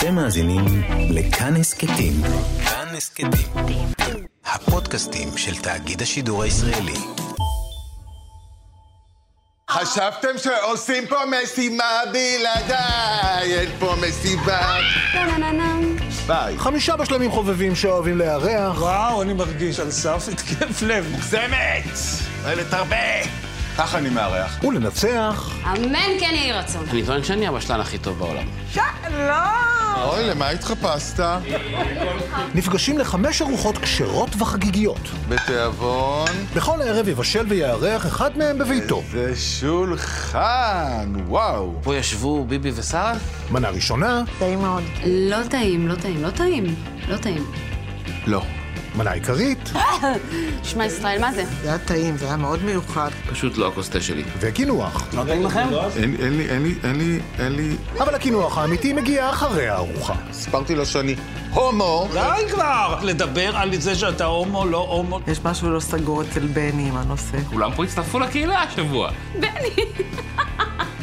אתם מאזינים לכאן הסכתים. כאן הסכתים. הפודקאסטים של תאגיד השידור הישראלי. חשבתם שעושים פה משימה בלעדיי, אין פה מסיבה. ביי. חמישה בשלמים חובבים שאוהבים לארח. וואו, אני מרגיש על סף התקף לב. מוגזמת! לתרבה! ככה אני מארח. ולנצח. אמן כן יהי רצון. אני טוען שאני הבשלן הכי טוב בעולם. אוי, למה התחפשת? נפגשים לחמש ארוחות כשרות וחגיגיות. בתיאבון. בכל ערב יבשל ויארח אחד מהם בביתו. זה שולחן, וואו. פה ישבו ביבי ושרה? מנה ראשונה, לא טעים, לא טעים, לא טעים. לא טעים. לא. מנה עיקרית שמע ישראל, מה זה? זה היה טעים, זה היה מאוד מיוחד. פשוט לא הכוס תה שלי. וקינוח. לא טעים לכם? אין לי, אין לי, אין לי, אין לי... אבל הקינוח האמיתי מגיע אחרי הארוחה. סיפרתי לו שאני הומו. די כבר! לדבר על זה שאתה הומו, לא הומו. יש משהו לא סגור אצל בני עם הנושא. כולם פה הצטרפו לקהילה השבוע.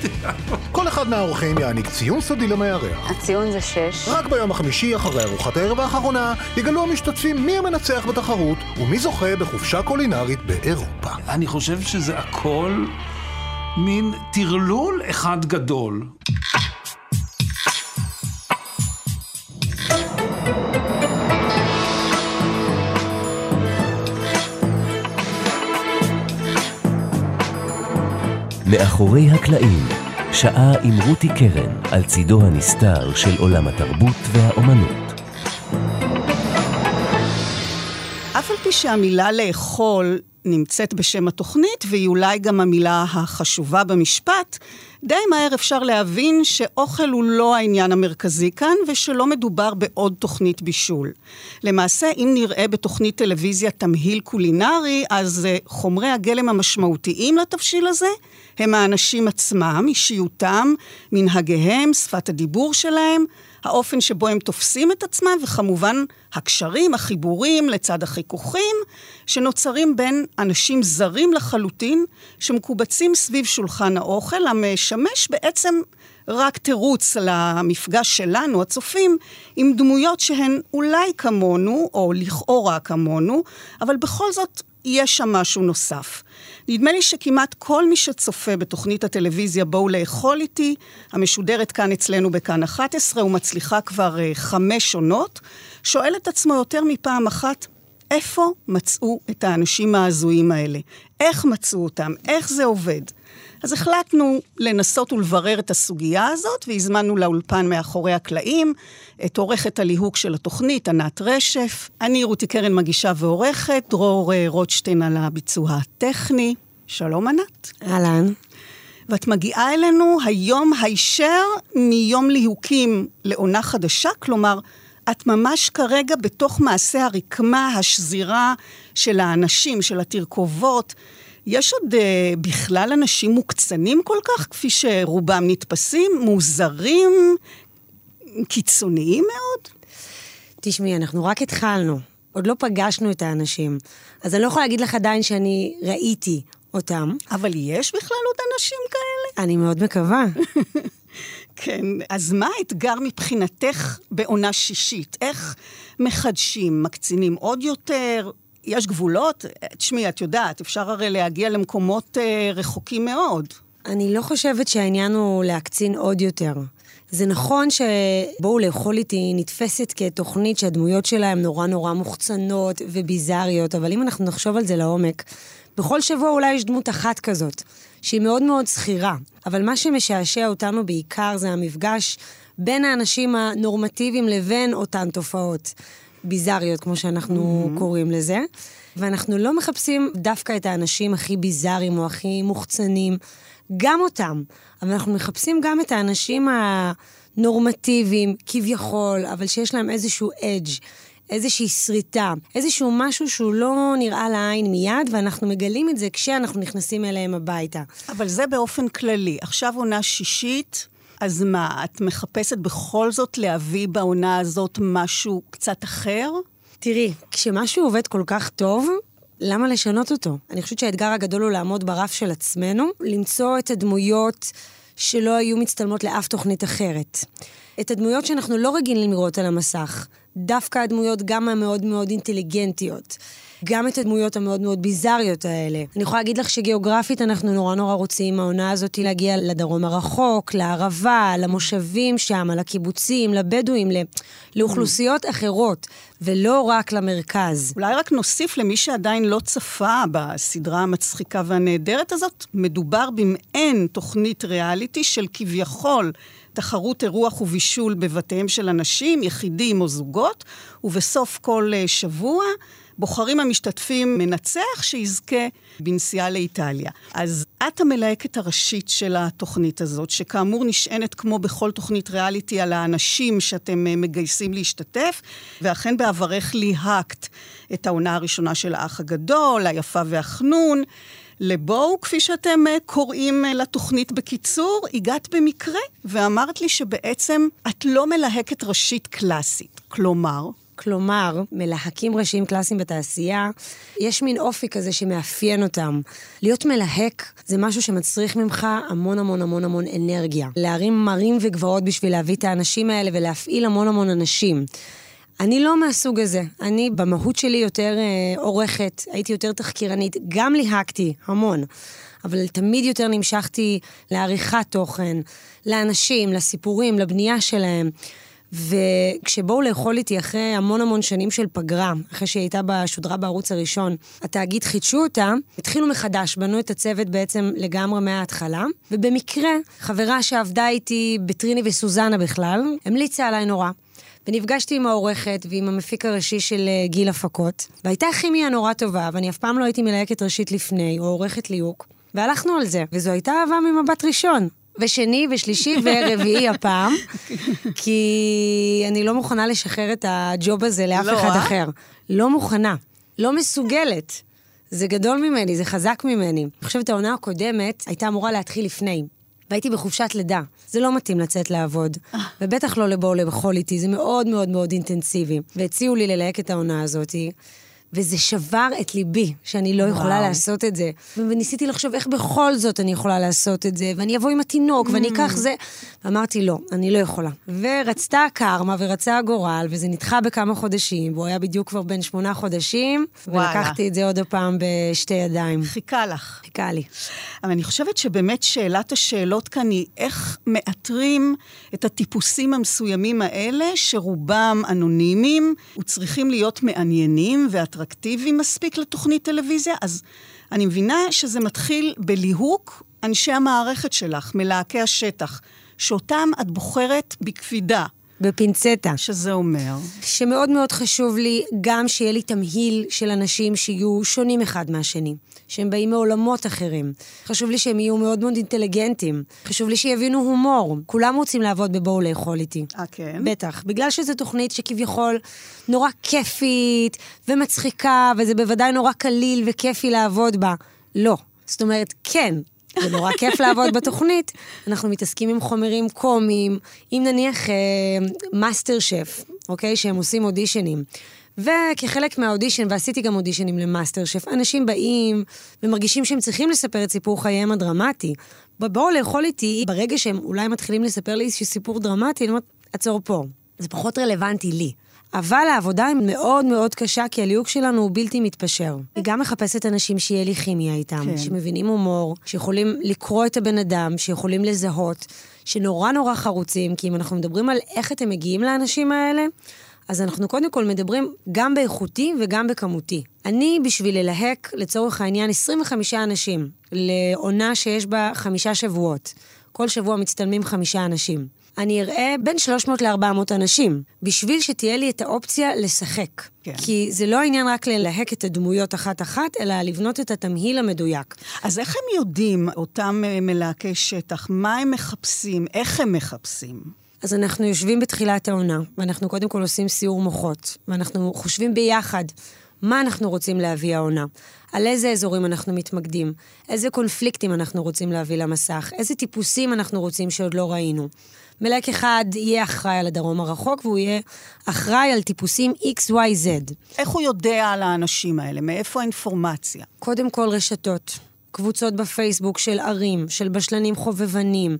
כל אחד מהאורחים יעניק ציון סודי למארח. הציון זה שש. רק ביום החמישי, אחרי ארוחת הערב האחרונה, יגלו המשתתפים מי המנצח בתחרות ומי זוכה בחופשה קולינרית באירופה. אני חושב שזה הכל מין טרלול אחד גדול. מאחורי הקלעים, שעה עם רותי קרן על צידו הנסתר של עולם התרבות והאומנות. אף על פי שהמילה לאכול נמצאת בשם התוכנית, והיא אולי גם המילה החשובה במשפט, די מהר אפשר להבין שאוכל הוא לא העניין המרכזי כאן, ושלא מדובר בעוד תוכנית בישול. למעשה, אם נראה בתוכנית טלוויזיה תמהיל קולינרי, אז uh, חומרי הגלם המשמעותיים לתבשיל הזה הם האנשים עצמם, אישיותם, מנהגיהם, שפת הדיבור שלהם, האופן שבו הם תופסים את עצמם, וכמובן הקשרים, החיבורים, לצד החיכוכים, שנוצרים בין אנשים זרים לחלוטין, שמקובצים סביב שולחן האוכל, המשמש בעצם רק תירוץ למפגש שלנו, הצופים, עם דמויות שהן אולי כמונו, או לכאורה כמונו, אבל בכל זאת יש שם משהו נוסף. נדמה לי שכמעט כל מי שצופה בתוכנית הטלוויזיה בואו לאכול איתי, המשודרת כאן אצלנו בכאן 11 ומצליחה כבר uh, חמש עונות, שואל את עצמו יותר מפעם אחת, איפה מצאו את האנשים ההזויים האלה? איך מצאו אותם? איך זה עובד? אז החלטנו לנסות ולברר את הסוגיה הזאת, והזמנו לאולפן מאחורי הקלעים את עורכת הליהוק של התוכנית, ענת רשף. אני רותי קרן מגישה ועורכת, דרור אה, רוטשטיין על הביצוע הטכני. שלום ענת. אהלן. ואת מגיעה אלינו היום הישר מיום ליהוקים לעונה חדשה, כלומר, את ממש כרגע בתוך מעשה הרקמה, השזירה של האנשים, של התרכובות. יש עוד uh, בכלל אנשים מוקצנים כל כך, כפי שרובם נתפסים, מוזרים, קיצוניים מאוד? תשמעי, אנחנו רק התחלנו. עוד לא פגשנו את האנשים. אז אני לא יכולה להגיד לך עדיין שאני ראיתי אותם. אבל יש בכלל עוד אנשים כאלה? אני מאוד מקווה. כן, אז מה האתגר מבחינתך בעונה שישית? איך מחדשים, מקצינים עוד יותר? יש גבולות? תשמעי, את יודעת, אפשר הרי להגיע למקומות אה, רחוקים מאוד. אני לא חושבת שהעניין הוא להקצין עוד יותר. זה נכון שבואו לאכול איתי נתפסת כתוכנית שהדמויות שלה הן נורא נורא מוחצנות וביזריות, אבל אם אנחנו נחשוב על זה לעומק, בכל שבוע אולי יש דמות אחת כזאת, שהיא מאוד מאוד שכירה, אבל מה שמשעשע אותנו בעיקר זה המפגש בין האנשים הנורמטיביים לבין אותן תופעות ביזריות, כמו שאנחנו mm-hmm. קוראים לזה. ואנחנו לא מחפשים דווקא את האנשים הכי ביזריים או הכי מוחצנים, גם אותם, אבל אנחנו מחפשים גם את האנשים הנורמטיביים, כביכול, אבל שיש להם איזשהו אדג', איזושהי שריטה, איזשהו משהו שהוא לא נראה לעין מיד, ואנחנו מגלים את זה כשאנחנו נכנסים אליהם הביתה. אבל זה באופן כללי. עכשיו עונה שישית, אז מה, את מחפשת בכל זאת להביא בעונה הזאת משהו קצת אחר? תראי, כשמשהו עובד כל כך טוב, למה לשנות אותו? אני חושבת שהאתגר הגדול הוא לעמוד ברף של עצמנו, למצוא את הדמויות שלא היו מצטלמות לאף תוכנית אחרת. את הדמויות שאנחנו לא רגילים לראות על המסך, דווקא הדמויות גם המאוד מאוד אינטליגנטיות. גם את הדמויות המאוד מאוד ביזריות האלה. אני יכולה להגיד לך שגיאוגרפית אנחנו נורא נורא רוצים, העונה הזאת להגיע לדרום הרחוק, לערבה, למושבים שם, לקיבוצים, לבדואים, לאוכלוסיות אחרות, ולא רק למרכז. אולי רק נוסיף למי שעדיין לא צפה בסדרה המצחיקה והנהדרת הזאת, מדובר במעין תוכנית ריאליטי של כביכול תחרות אירוח ובישול בבתיהם של אנשים, יחידים או זוגות, ובסוף כל אה, שבוע בוחרים המשתתפים מנצח שיזכה בנסיעה לאיטליה. אז את המלהקת הראשית של התוכנית הזאת, שכאמור נשענת כמו בכל תוכנית ריאליטי על האנשים שאתם אה, מגייסים להשתתף, ואכן בעברך ליהקת את העונה הראשונה של האח הגדול, היפה והחנון. לבואו, כפי שאתם אה, קוראים אה, לתוכנית בקיצור, הגעת במקרה ואמרת לי שבעצם את לא מלהקת ראשית קלאסית. כלומר, כלומר, מלהקים ראשיים קלאסיים בתעשייה, יש מין אופי כזה שמאפיין אותם. להיות מלהק זה משהו שמצריך ממך המון המון המון המון אנרגיה. להרים מרים וגבעות בשביל להביא את האנשים האלה ולהפעיל המון המון אנשים. אני לא מהסוג הזה. אני במהות שלי יותר אה, עורכת, הייתי יותר תחקירנית, גם ליהקתי המון. אבל תמיד יותר נמשכתי לעריכת תוכן, לאנשים, לסיפורים, לבנייה שלהם. וכשבואו לאכול איתי אחרי המון המון שנים של פגרה, אחרי שהיא הייתה בשודרה בערוץ הראשון, התאגיד חידשו אותה, התחילו מחדש, בנו את הצוות בעצם לגמרי מההתחלה, ובמקרה, חברה שעבדה איתי בטריני וסוזנה בכלל, המליצה עליי נורא. ונפגשתי עם העורכת ועם המפיק הראשי של אה, גיל הפקות, והייתה כימיה נורא טובה, ואני אף פעם לא הייתי מלייקת ראשית לפני, או עורכת ליהוק, והלכנו על זה, וזו הייתה אהבה ממבט ראשון. ושני ושלישי ורביעי הפעם, כי אני לא מוכנה לשחרר את הג'וב הזה לאף לא, אחד אה? אחר. לא מוכנה. לא מסוגלת. זה גדול ממני, זה חזק ממני. אני חושבת העונה הקודמת הייתה אמורה להתחיל לפני. והייתי בחופשת לידה. זה לא מתאים לצאת לעבוד. אה. ובטח לא לבואו לאכול איתי, זה מאוד מאוד מאוד אינטנסיבי. והציעו לי ללהק את העונה הזאתי. וזה שבר את ליבי, שאני לא יכולה וואו. לעשות את זה. וניסיתי לחשוב איך בכל זאת אני יכולה לעשות את זה, ואני אבוא עם התינוק, mm. ואני אקח זה. ואמרתי, לא, אני לא יכולה. ורצתה הקרמה ורצה הגורל, וזה נדחה בכמה חודשים, והוא היה בדיוק כבר בן שמונה חודשים, וואלה. ולקחתי את זה עוד פעם בשתי ידיים. חיכה לך. חיכה לי. אבל אני חושבת שבאמת שאלת השאלות כאן היא איך מאתרים את הטיפוסים המסוימים האלה, שרובם אנונימיים, וצריכים להיות מעניינים, ואת אטרקטיבי מספיק לתוכנית טלוויזיה, אז אני מבינה שזה מתחיל בליהוק אנשי המערכת שלך, מלהקי השטח, שאותם את בוחרת בקפידה. בפינצטה. שזה אומר? שמאוד מאוד חשוב לי גם שיהיה לי תמהיל של אנשים שיהיו שונים אחד מהשני, שהם באים מעולמות אחרים. חשוב לי שהם יהיו מאוד מאוד אינטליגנטים. חשוב לי שיבינו הומור. כולם רוצים לעבוד בבואו לאכול איתי. אה, כן? בטח. בגלל שזו תוכנית שכביכול נורא כיפית ומצחיקה, וזה בוודאי נורא קליל וכיפי לעבוד בה. לא. זאת אומרת, כן, זה נורא כיף לעבוד בתוכנית. אנחנו מתעסקים עם חומרים קומיים, אם נניח מאסטר אה, שף, אוקיי? שהם עושים אודישנים. וכחלק מהאודישן, ועשיתי גם אודישנים למאסטר שף, אנשים באים ומרגישים שהם צריכים לספר את סיפור חייהם הדרמטי. בואו לאכול איתי, ברגע שהם אולי מתחילים לספר לי איזשהו סיפור דרמטי, אני אומרת, עצור פה. זה פחות רלוונטי לי. אבל העבודה היא מאוד מאוד קשה, כי הליהוק שלנו הוא בלתי מתפשר. היא גם מחפשת אנשים שיהיה לי כימיה איתם, כן. שמבינים הומור, שיכולים לקרוא את הבן אדם, שיכולים לזהות, שנורא נורא חרוצים, כי אם אנחנו מדברים על איך אתם מגיעים לאנשים האלה, אז אנחנו קודם כל מדברים גם באיכותי וגם בכמותי. אני, בשביל ללהק, לצורך העניין, 25 אנשים, לעונה שיש בה חמישה שבועות. כל שבוע מצטלמים חמישה אנשים. אני אראה בין 300 ל-400 אנשים, בשביל שתהיה לי את האופציה לשחק. כן. כי זה לא העניין רק ללהק את הדמויות אחת-אחת, אלא לבנות את התמהיל המדויק. אז איך הם יודעים, אותם אה, מלהקי שטח, מה הם מחפשים, איך הם מחפשים? אז אנחנו יושבים בתחילת העונה, ואנחנו קודם כל עושים סיור מוחות, ואנחנו חושבים ביחד מה אנחנו רוצים להביא העונה, על איזה אזורים אנחנו מתמקדים, איזה קונפליקטים אנחנו רוצים להביא למסך, איזה טיפוסים אנחנו רוצים שעוד לא ראינו. מלהק אחד יהיה אחראי על הדרום הרחוק, והוא יהיה אחראי על טיפוסים XYZ. איך הוא יודע על האנשים האלה? מאיפה האינפורמציה? קודם כל רשתות. קבוצות בפייסבוק של ערים, של בשלנים חובבנים,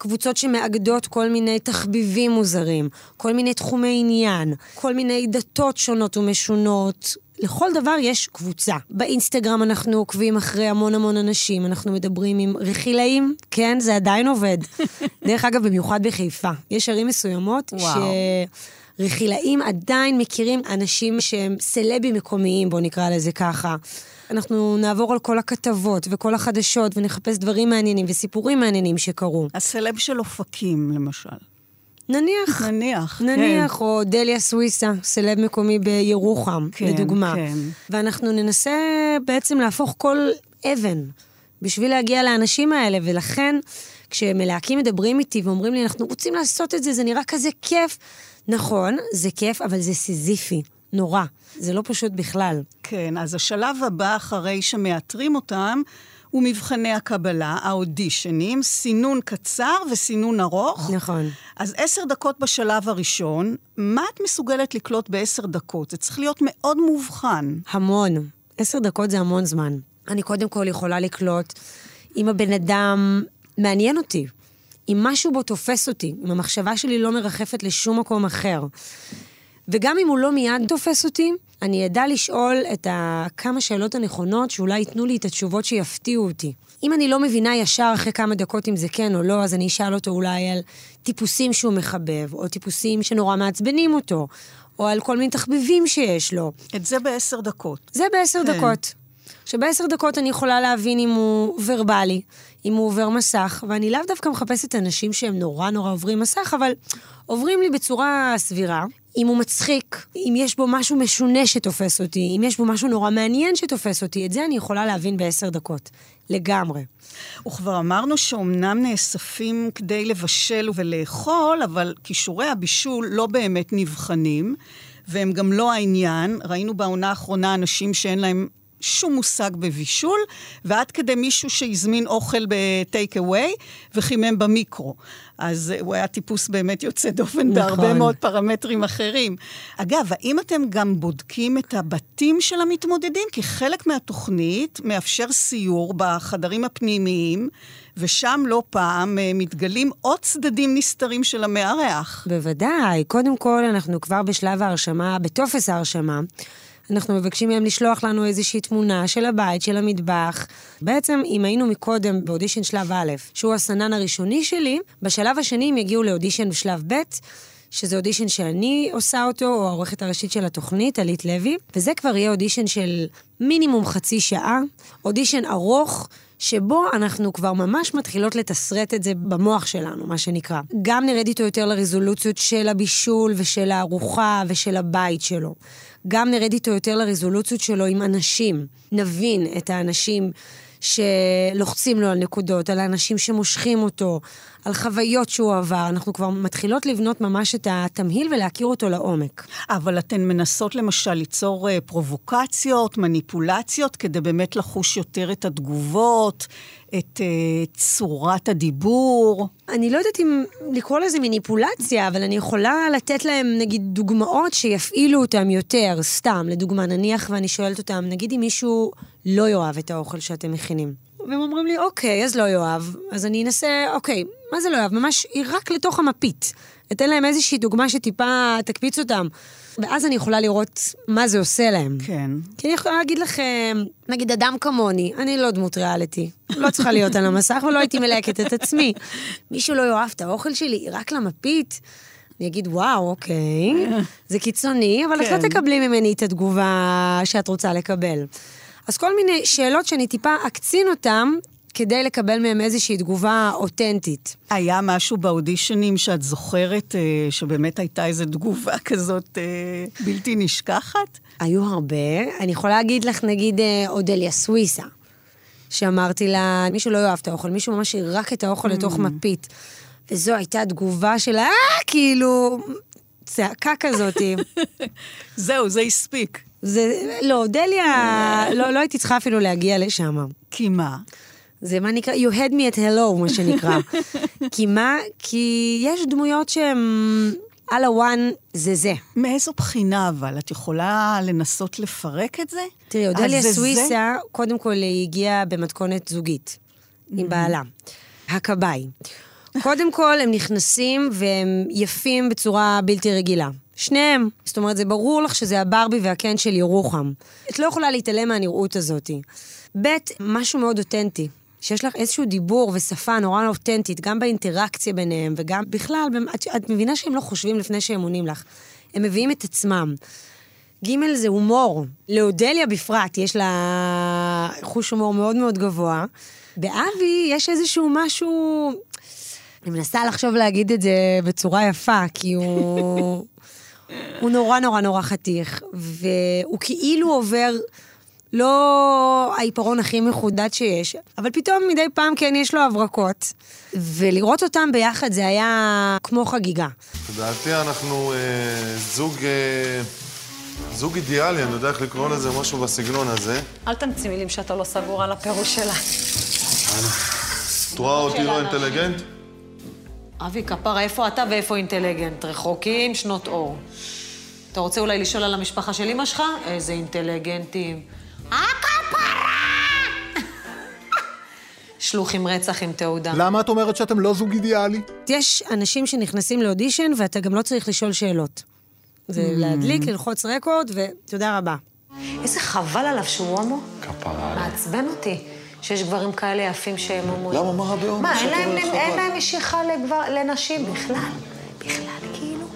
קבוצות שמאגדות כל מיני תחביבים מוזרים, כל מיני תחומי עניין, כל מיני דתות שונות ומשונות. לכל דבר יש קבוצה. באינסטגרם אנחנו עוקבים אחרי המון המון אנשים, אנחנו מדברים עם רכילאים, כן, זה עדיין עובד. דרך אגב, במיוחד בחיפה. יש ערים מסוימות וואו. שרכילאים עדיין מכירים אנשים שהם סלבים מקומיים, בואו נקרא לזה ככה. אנחנו נעבור על כל הכתבות וכל החדשות ונחפש דברים מעניינים וסיפורים מעניינים שקרו. הסלב של אופקים, למשל. נניח. נניח, נניח, כן. או דליה סוויסה, סלב מקומי בירוחם, כן, לדוגמה. כן. ואנחנו ננסה בעצם להפוך כל אבן בשביל להגיע לאנשים האלה, ולכן כשמלהקים מדברים איתי ואומרים לי, אנחנו רוצים לעשות את זה, זה נראה כזה כיף. נכון, זה כיף, אבל זה סיזיפי, נורא. זה לא פשוט בכלל. כן, אז השלב הבא אחרי שמאתרים אותם הוא מבחני הקבלה, האודישנים, סינון קצר וסינון ארוך. נכון. אז עשר דקות בשלב הראשון, מה את מסוגלת לקלוט בעשר דקות? זה צריך להיות מאוד מובחן. המון. עשר דקות זה המון זמן. אני קודם כל יכולה לקלוט אם הבן אדם מעניין אותי, אם משהו בו תופס אותי, אם המחשבה שלי לא מרחפת לשום מקום אחר. וגם אם הוא לא מיד תופס אותי, אני אדע לשאול את הכמה שאלות הנכונות שאולי ייתנו לי את התשובות שיפתיעו אותי. אם אני לא מבינה ישר אחרי כמה דקות אם זה כן או לא, אז אני אשאל אותו אולי על טיפוסים שהוא מחבב, או טיפוסים שנורא מעצבנים אותו, או על כל מיני תחביבים שיש לו. את זה בעשר דקות. זה בעשר כן. דקות. שבעשר דקות אני יכולה להבין אם הוא ורבלי, אם הוא עובר מסך, ואני לאו דווקא מחפשת אנשים שהם נורא נורא עוברים מסך, אבל עוברים לי בצורה סבירה. אם הוא מצחיק, אם יש בו משהו משונה שתופס אותי, אם יש בו משהו נורא מעניין שתופס אותי, את זה אני יכולה להבין בעשר דקות. לגמרי. וכבר אמרנו שאומנם נאספים כדי לבשל ולאכול, אבל כישורי הבישול לא באמת נבחנים, והם גם לא העניין. ראינו בעונה האחרונה אנשים שאין להם שום מושג בבישול, ועד כדי מישהו שהזמין אוכל בטייק אווי וחימם במיקרו. אז אה, הוא היה טיפוס באמת יוצא דופן נכון. בהרבה מאוד פרמטרים אחרים. אגב, האם אתם גם בודקים את הבתים של המתמודדים? כי חלק מהתוכנית מאפשר סיור בחדרים הפנימיים, ושם לא פעם אה, מתגלים עוד צדדים נסתרים של המארח. בוודאי. קודם כל, אנחנו כבר בשלב ההרשמה, בטופס ההרשמה. אנחנו מבקשים מהם לשלוח לנו איזושהי תמונה של הבית, של המטבח. בעצם, אם היינו מקודם באודישן שלב א', שהוא הסנן הראשוני שלי, בשלב השני הם יגיעו לאודישן בשלב ב', שזה אודישן שאני עושה אותו, או העורכת הראשית של התוכנית, עלית לוי, וזה כבר יהיה אודישן של מינימום חצי שעה, אודישן ארוך. שבו אנחנו כבר ממש מתחילות לתסרט את זה במוח שלנו, מה שנקרא. גם נרד איתו יותר לרזולוציות של הבישול ושל הארוחה ושל הבית שלו. גם נרד איתו יותר לרזולוציות שלו עם אנשים. נבין את האנשים שלוחצים לו על נקודות, על האנשים שמושכים אותו, על חוויות שהוא עבר. אנחנו כבר מתחילות לבנות ממש את התמהיל ולהכיר אותו לעומק. אבל אתן מנסות למשל ליצור אה, פרובוקציות, מניפולציות, כדי באמת לחוש יותר את התגובות, את אה, צורת הדיבור. אני לא יודעת אם לקרוא לזה מניפולציה, אבל אני יכולה לתת להם, נגיד, דוגמאות שיפעילו אותם יותר, סתם, לדוגמה, נניח ואני שואלת אותם, נגיד אם מישהו לא יאהב את האוכל שאתם מכינים. והם אומרים לי, אוקיי, אז לא יאהב. אז אני אנסה, אוקיי, מה זה לא יאהב? ממש רק לתוך המפית. אתן להם איזושהי דוגמה שטיפה תקפיץ אותם. ואז אני יכולה לראות מה זה עושה להם. כן. כי אני יכולה להגיד לכם, נגיד אדם כמוני, אני לא דמות ריאליטי. לא צריכה להיות על המסך ולא הייתי מלהקת את עצמי. מישהו לא יאהב את האוכל שלי, רק למפית? אני אגיד, וואו, אוקיי, זה קיצוני, אבל את כן. לא תקבלי ממני את התגובה שאת רוצה לקבל. אז כל מיני שאלות שאני טיפה אקצין אותן, כדי לקבל מהם איזושהי תגובה אותנטית. היה משהו באודישנים שאת זוכרת, אה, שבאמת הייתה איזו תגובה כזאת אה, בלתי נשכחת? היו הרבה. אני יכולה להגיד לך, נגיד, אה, אודליה סוויסה, שאמרתי לה, מישהו לא יאהב את האוכל, מישהו ממש ירק את האוכל לתוך מפית. וזו הייתה תגובה שלה, אה, כאילו, צעקה כזאתי. זהו, זה הספיק. זה, לא, אודליה, לא, לא הייתי צריכה אפילו להגיע לשם. כי מה? זה מה נקרא, you had me at hello, מה שנקרא. כי מה? כי יש דמויות שהן על הוואן זה זה. מאיזו בחינה אבל? את יכולה לנסות לפרק את זה? תראי, אודליה אז זה סוויסה, קודם כל היא הגיעה במתכונת זוגית, עם בעלה, הכבאי. קודם כל, הם נכנסים והם יפים בצורה בלתי רגילה. שניהם. זאת אומרת, זה ברור לך שזה הברבי והקן של ירוחם. את לא יכולה להתעלם מהנראות הזאת. ב', משהו מאוד אותנטי. שיש לך איזשהו דיבור ושפה נורא אותנטית, גם באינטראקציה ביניהם, וגם בכלל, את, את מבינה שהם לא חושבים לפני שהם עונים לך. הם מביאים את עצמם. ג' זה הומור. לאודליה בפרט, יש לה חוש הומור מאוד מאוד גבוה. באבי יש איזשהו משהו... אני מנסה לחשוב להגיד את זה בצורה יפה, כי הוא... הוא נורא נורא נורא חתיך, והוא כאילו עובר לא העיפרון הכי מחודד שיש, אבל פתאום מדי פעם כן יש לו הברקות, ולראות אותם ביחד זה היה כמו חגיגה. לדעתי אנחנו אה, זוג, אה, זוג אידיאלי, אני יודע איך לקרוא לזה, משהו בסגנון הזה. אל תמציא מילים שאתה לא סגור על הפירוש שלה. את רואה אותי לא אינטליגנט? אבי, כפרה, איפה אתה ואיפה אינטליגנט? רחוקים שנות אור. אתה רוצה אולי לשאול על המשפחה של אמא שלך? איזה אינטליגנטים. שלוח עם רצח עם תעודה. למה את אומרת שאתם לא זוג אידיאלי? יש אנשים שנכנסים לאודישן ואתה גם לא צריך לשאול שאלות. זה להדליק, ללחוץ רקורד, ותודה רבה. איזה חבל עליו שהוא הומו. כפרה. מעצבן אותי שיש גברים כאלה יפים שהם הומואים. למה? מה רע בהומו? מה, אין להם, משיכה לגבר, לנשים בכלל. בכלל, כאילו.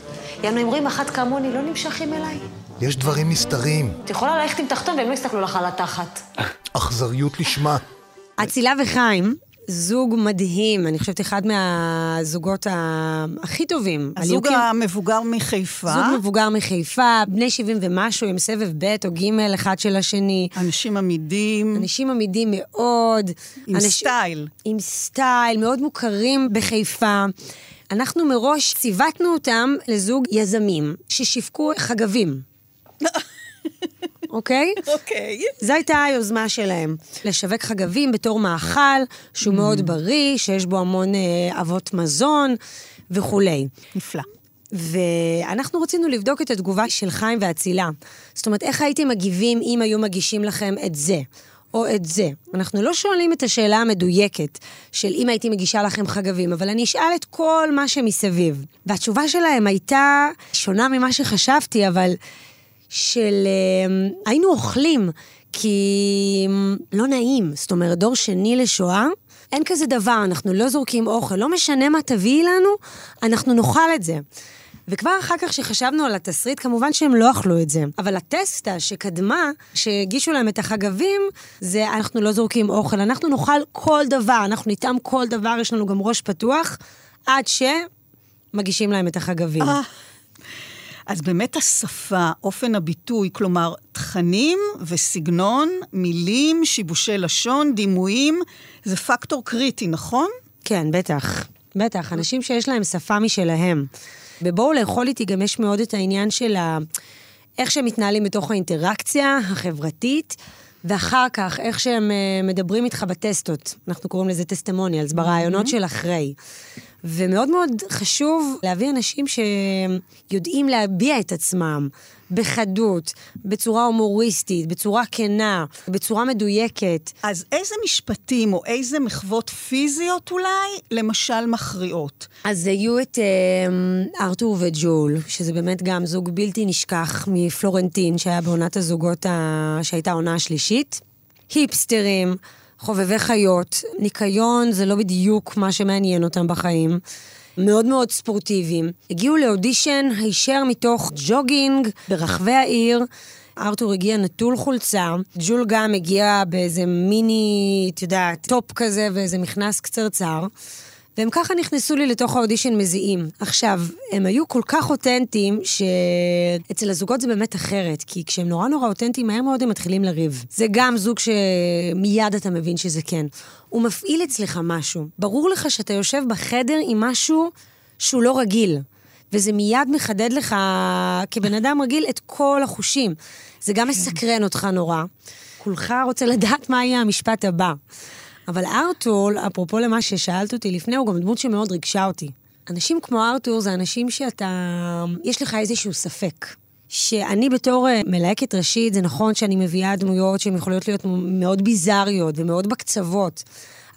יענו, הם רואים אחת כמוני, לא נמשכים אליי. יש דברים נסתרים, את יכולה ללכת עם תחתון והם לא יסתכלו לך על התחת. אכזריות לשמה. אצילה וחיים, זוג מדהים, אני חושבת אחד מהזוגות ה- הכי טובים. הזוג המבוגר מחיפה. זוג מבוגר מחיפה, בני 70 ומשהו, עם סבב ב' או ג' אחד של השני. אנשים עמידים. אנשים עמידים מאוד. עם אנש- סטייל. עם סטייל, מאוד מוכרים בחיפה. אנחנו מראש ציוותנו אותם לזוג יזמים ששיווקו חגבים. אוקיי? אוקיי. זו הייתה היוזמה שלהם, לשווק חגבים בתור מאכל שהוא מאוד בריא, שיש בו המון אה, אבות מזון וכולי. נפלא. ואנחנו רצינו לבדוק את התגובה של חיים ואצילה. זאת אומרת, איך הייתם מגיבים אם היו מגישים לכם את זה, או את זה? אנחנו לא שואלים את השאלה המדויקת של אם הייתי מגישה לכם חגבים, אבל אני אשאל את כל מה שמסביב. והתשובה שלהם הייתה שונה ממה שחשבתי, אבל של אה, היינו אוכלים, כי אה, לא נעים. זאת אומרת, דור שני לשואה, אין כזה דבר, אנחנו לא זורקים אוכל. לא משנה מה תביאי לנו, אנחנו נאכל את זה. וכבר אחר כך שחשבנו על התסריט, כמובן שהם לא אכלו את זה. אבל הטסטה שקדמה, שהגישו להם את החגבים, זה אנחנו לא זורקים אוכל, אנחנו נאכל כל דבר, אנחנו נטעם כל דבר, יש לנו גם ראש פתוח, עד שמגישים להם את החגבים. אז באמת השפה, אופן הביטוי, כלומר, תכנים וסגנון, מילים, שיבושי לשון, דימויים, זה פקטור קריטי, נכון? כן, בטח. בטח, אנשים שיש להם שפה משלהם. בבואו לאכול איתי גם יש מאוד את העניין של ה... איך שהם מתנהלים בתוך האינטראקציה החברתית, ואחר כך, איך שהם אה, מדברים איתך בטסטות. אנחנו קוראים לזה טסטמוניאלס, ברעיונות של אחרי. ומאוד מאוד חשוב להביא אנשים שיודעים להביע את עצמם בחדות, בצורה הומוריסטית, בצורה כנה, בצורה מדויקת. אז איזה משפטים או איזה מחוות פיזיות אולי, למשל, מכריעות? אז היו את אה, ארתור וג'ול, שזה באמת גם זוג בלתי נשכח מפלורנטין, שהיה בעונת הזוגות ה... שהייתה העונה השלישית. היפסטרים, חובבי חיות, ניקיון זה לא בדיוק מה שמעניין אותם בחיים. מאוד מאוד ספורטיביים. הגיעו לאודישן הישר מתוך ג'וגינג ברחבי העיר. ארתור הגיע נטול חולצה, ג'ול גם הגיע באיזה מיני, את יודעת, טופ כזה ואיזה מכנס קצרצר. והם ככה נכנסו לי לתוך האודישן מזיעים. עכשיו, הם היו כל כך אותנטיים, שאצל הזוגות זה באמת אחרת, כי כשהם נורא נורא אותנטיים, מהר מאוד הם מתחילים לריב. זה גם זוג שמיד אתה מבין שזה כן. הוא מפעיל אצלך משהו. ברור לך שאתה יושב בחדר עם משהו שהוא לא רגיל. וזה מיד מחדד לך, כבן אדם רגיל, את כל החושים. זה גם מסקרן אותך נורא. כולך רוצה לדעת מה יהיה המשפט הבא. אבל ארתור, אפרופו למה ששאלת אותי לפני, הוא גם דמות שמאוד ריגשה אותי. אנשים כמו ארתור זה אנשים שאתה... יש לך איזשהו ספק. שאני בתור אה, מלהקת ראשית, זה נכון שאני מביאה דמויות שהן יכולות להיות מאוד ביזריות ומאוד בקצוות,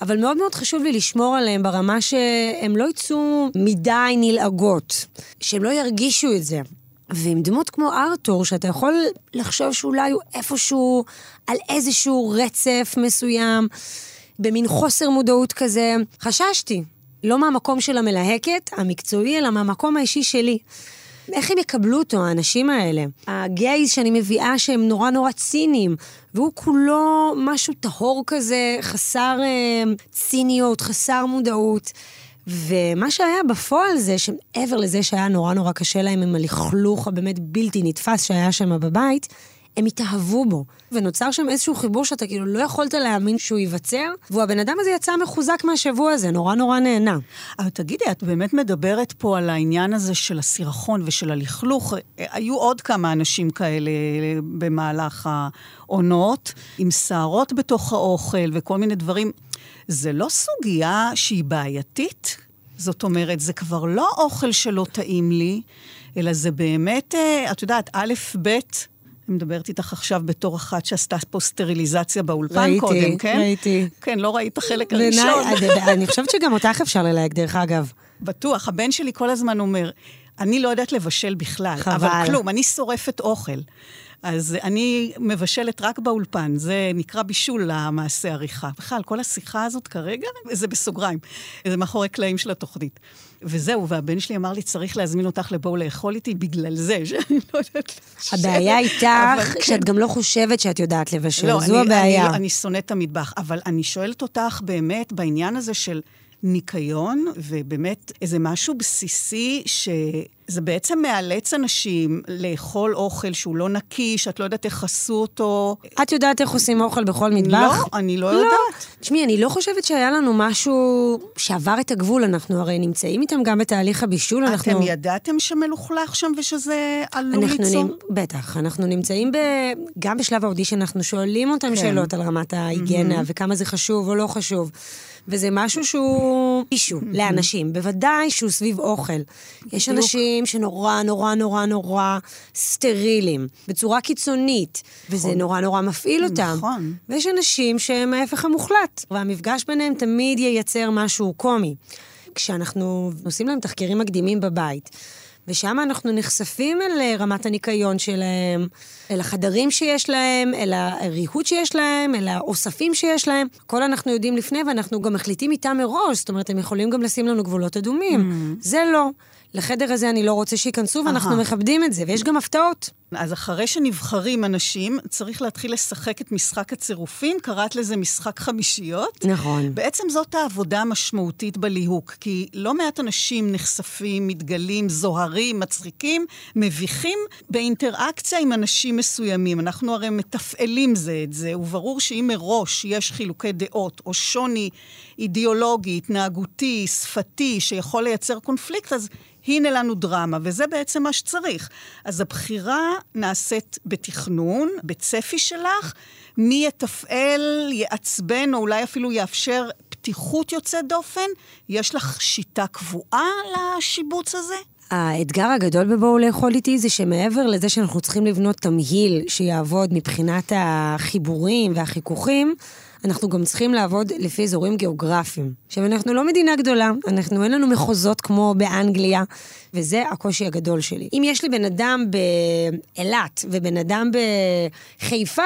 אבל מאוד מאוד חשוב לי לשמור עליהן ברמה שהן לא יצאו מדי נלעגות, שהן לא ירגישו את זה. ועם דמות כמו ארתור, שאתה יכול לחשוב שאולי הוא איפשהו על איזשהו רצף מסוים, במין חוסר מודעות כזה, חששתי. לא מהמקום של המלהקת, המקצועי, אלא מהמקום האישי שלי. איך הם יקבלו אותו, האנשים האלה? הגייז שאני מביאה שהם נורא נורא ציניים, והוא כולו משהו טהור כזה, חסר אה, ציניות, חסר מודעות. ומה שהיה בפועל זה שמעבר לזה שהיה נורא נורא קשה להם עם הלכלוך הבאמת בלתי נתפס שהיה שם בבית, הם התאהבו בו. ונוצר שם איזשהו חיבור שאתה כאילו לא יכולת להאמין שהוא ייווצר, והבן אדם הזה יצא מחוזק מהשבוע הזה, נורא נורא נהנה. אבל תגידי, את באמת מדברת פה על העניין הזה של הסירחון ושל הלכלוך. היו עוד כמה אנשים כאלה במהלך העונות, עם שערות בתוך האוכל וכל מיני דברים. זה לא סוגיה שהיא בעייתית? זאת אומרת, זה כבר לא אוכל שלא טעים לי, אלא זה באמת, אה, את יודעת, א', ב', אני מדברת איתך עכשיו בתור אחת שעשתה פה סטריליזציה באולפן ראיתי, קודם, כן? ראיתי. כן, לא ראית החלק הראשון. אני חושבת שגם אותך אפשר ללהק, דרך אגב. בטוח, הבן שלי כל הזמן אומר, אני לא יודעת לבשל בכלל, חבל. אבל כלום, אני שורפת אוכל. אז אני מבשלת רק באולפן, זה נקרא בישול למעשה עריכה. בכלל, כל השיחה הזאת כרגע, זה בסוגריים, זה מאחורי קלעים של התוכנית. וזהו, והבן שלי אמר לי, צריך להזמין אותך לבואו לאכול איתי בגלל זה, שאני לא יודעת לבשל. הבעיה איתך, אבל שאת כן. גם לא חושבת שאת יודעת לבשל, לא, זו אני, הבעיה. אני, אני שונאת את המטבח, אבל אני שואלת אותך באמת בעניין הזה של ניקיון, ובאמת איזה משהו בסיסי שזה בעצם מאלץ אנשים לאכול אוכל שהוא לא נקי, שאת לא יודעת איך עשו אותו. את יודעת איך עושים אוכל בכל מטבח? לא, אני לא יודעת. תשמעי, אני לא חושבת שהיה לנו משהו שעבר את הגבול. אנחנו הרי נמצאים איתם גם בתהליך הבישול. אנחנו... אתם ידעתם שמלוכלך שם ושזה עלול אנחנו ליצור? נמ... בטח, אנחנו נמצאים ב... גם בשלב האודישן, אנחנו שואלים אותם כן. שאלות על רמת ההיגיינה, וכמה זה חשוב או לא חשוב. וזה משהו שהוא אישו לאנשים, בוודאי שהוא סביב אוכל. יש. אנשים שנורא נורא נורא נורא סטרילים, בצורה קיצונית, וזה נורא נורא מפעיל אותם. נכון. ויש אנשים שהם ההפך המוחלט, והמפגש ביניהם תמיד ייצר משהו קומי. כשאנחנו עושים להם תחקירים מקדימים בבית, ושם אנחנו נחשפים אל אה, רמת הניקיון שלהם, אל החדרים שיש להם, אל הריהוט שיש להם, אל האוספים שיש להם. הכל אנחנו יודעים לפני, ואנחנו גם מחליטים איתם מראש, זאת אומרת, הם יכולים גם לשים לנו גבולות אדומים. זה לא. לחדר הזה אני לא רוצה שייכנסו, ואנחנו אהה. מכבדים את זה, ויש גם הפתעות. אז אחרי שנבחרים אנשים, צריך להתחיל לשחק את משחק הצירופים, קראת לזה משחק חמישיות. נכון. בעצם זאת העבודה המשמעותית בליהוק, כי לא מעט אנשים נחשפים, מתגלים, זוהרים, מצחיקים, מביכים, באינטראקציה עם אנשים מסוימים. אנחנו הרי מתפעלים זה את זה, וברור שאם מראש יש חילוקי דעות, או שוני אידיאולוגי, התנהגותי, שפתי, שיכול לייצר קונפליקט, אז הנה לנו דרמה, וזה בעצם מה שצריך. אז הבחירה נעשית בתכנון, בצפי שלך, מי יתפעל, יעצבן, או אולי אפילו יאפשר פתיחות יוצאת דופן. יש לך שיטה קבועה לשיבוץ הזה? האתגר הגדול בבואו לאכול איתי זה שמעבר לזה שאנחנו צריכים לבנות תמהיל שיעבוד מבחינת החיבורים והחיכוכים, אנחנו גם צריכים לעבוד לפי אזורים גיאוגרפיים. עכשיו, אנחנו לא מדינה גדולה, אנחנו אין לנו מחוזות כמו באנגליה, וזה הקושי הגדול שלי. אם יש לי בן אדם באילת ובן אדם בחיפה,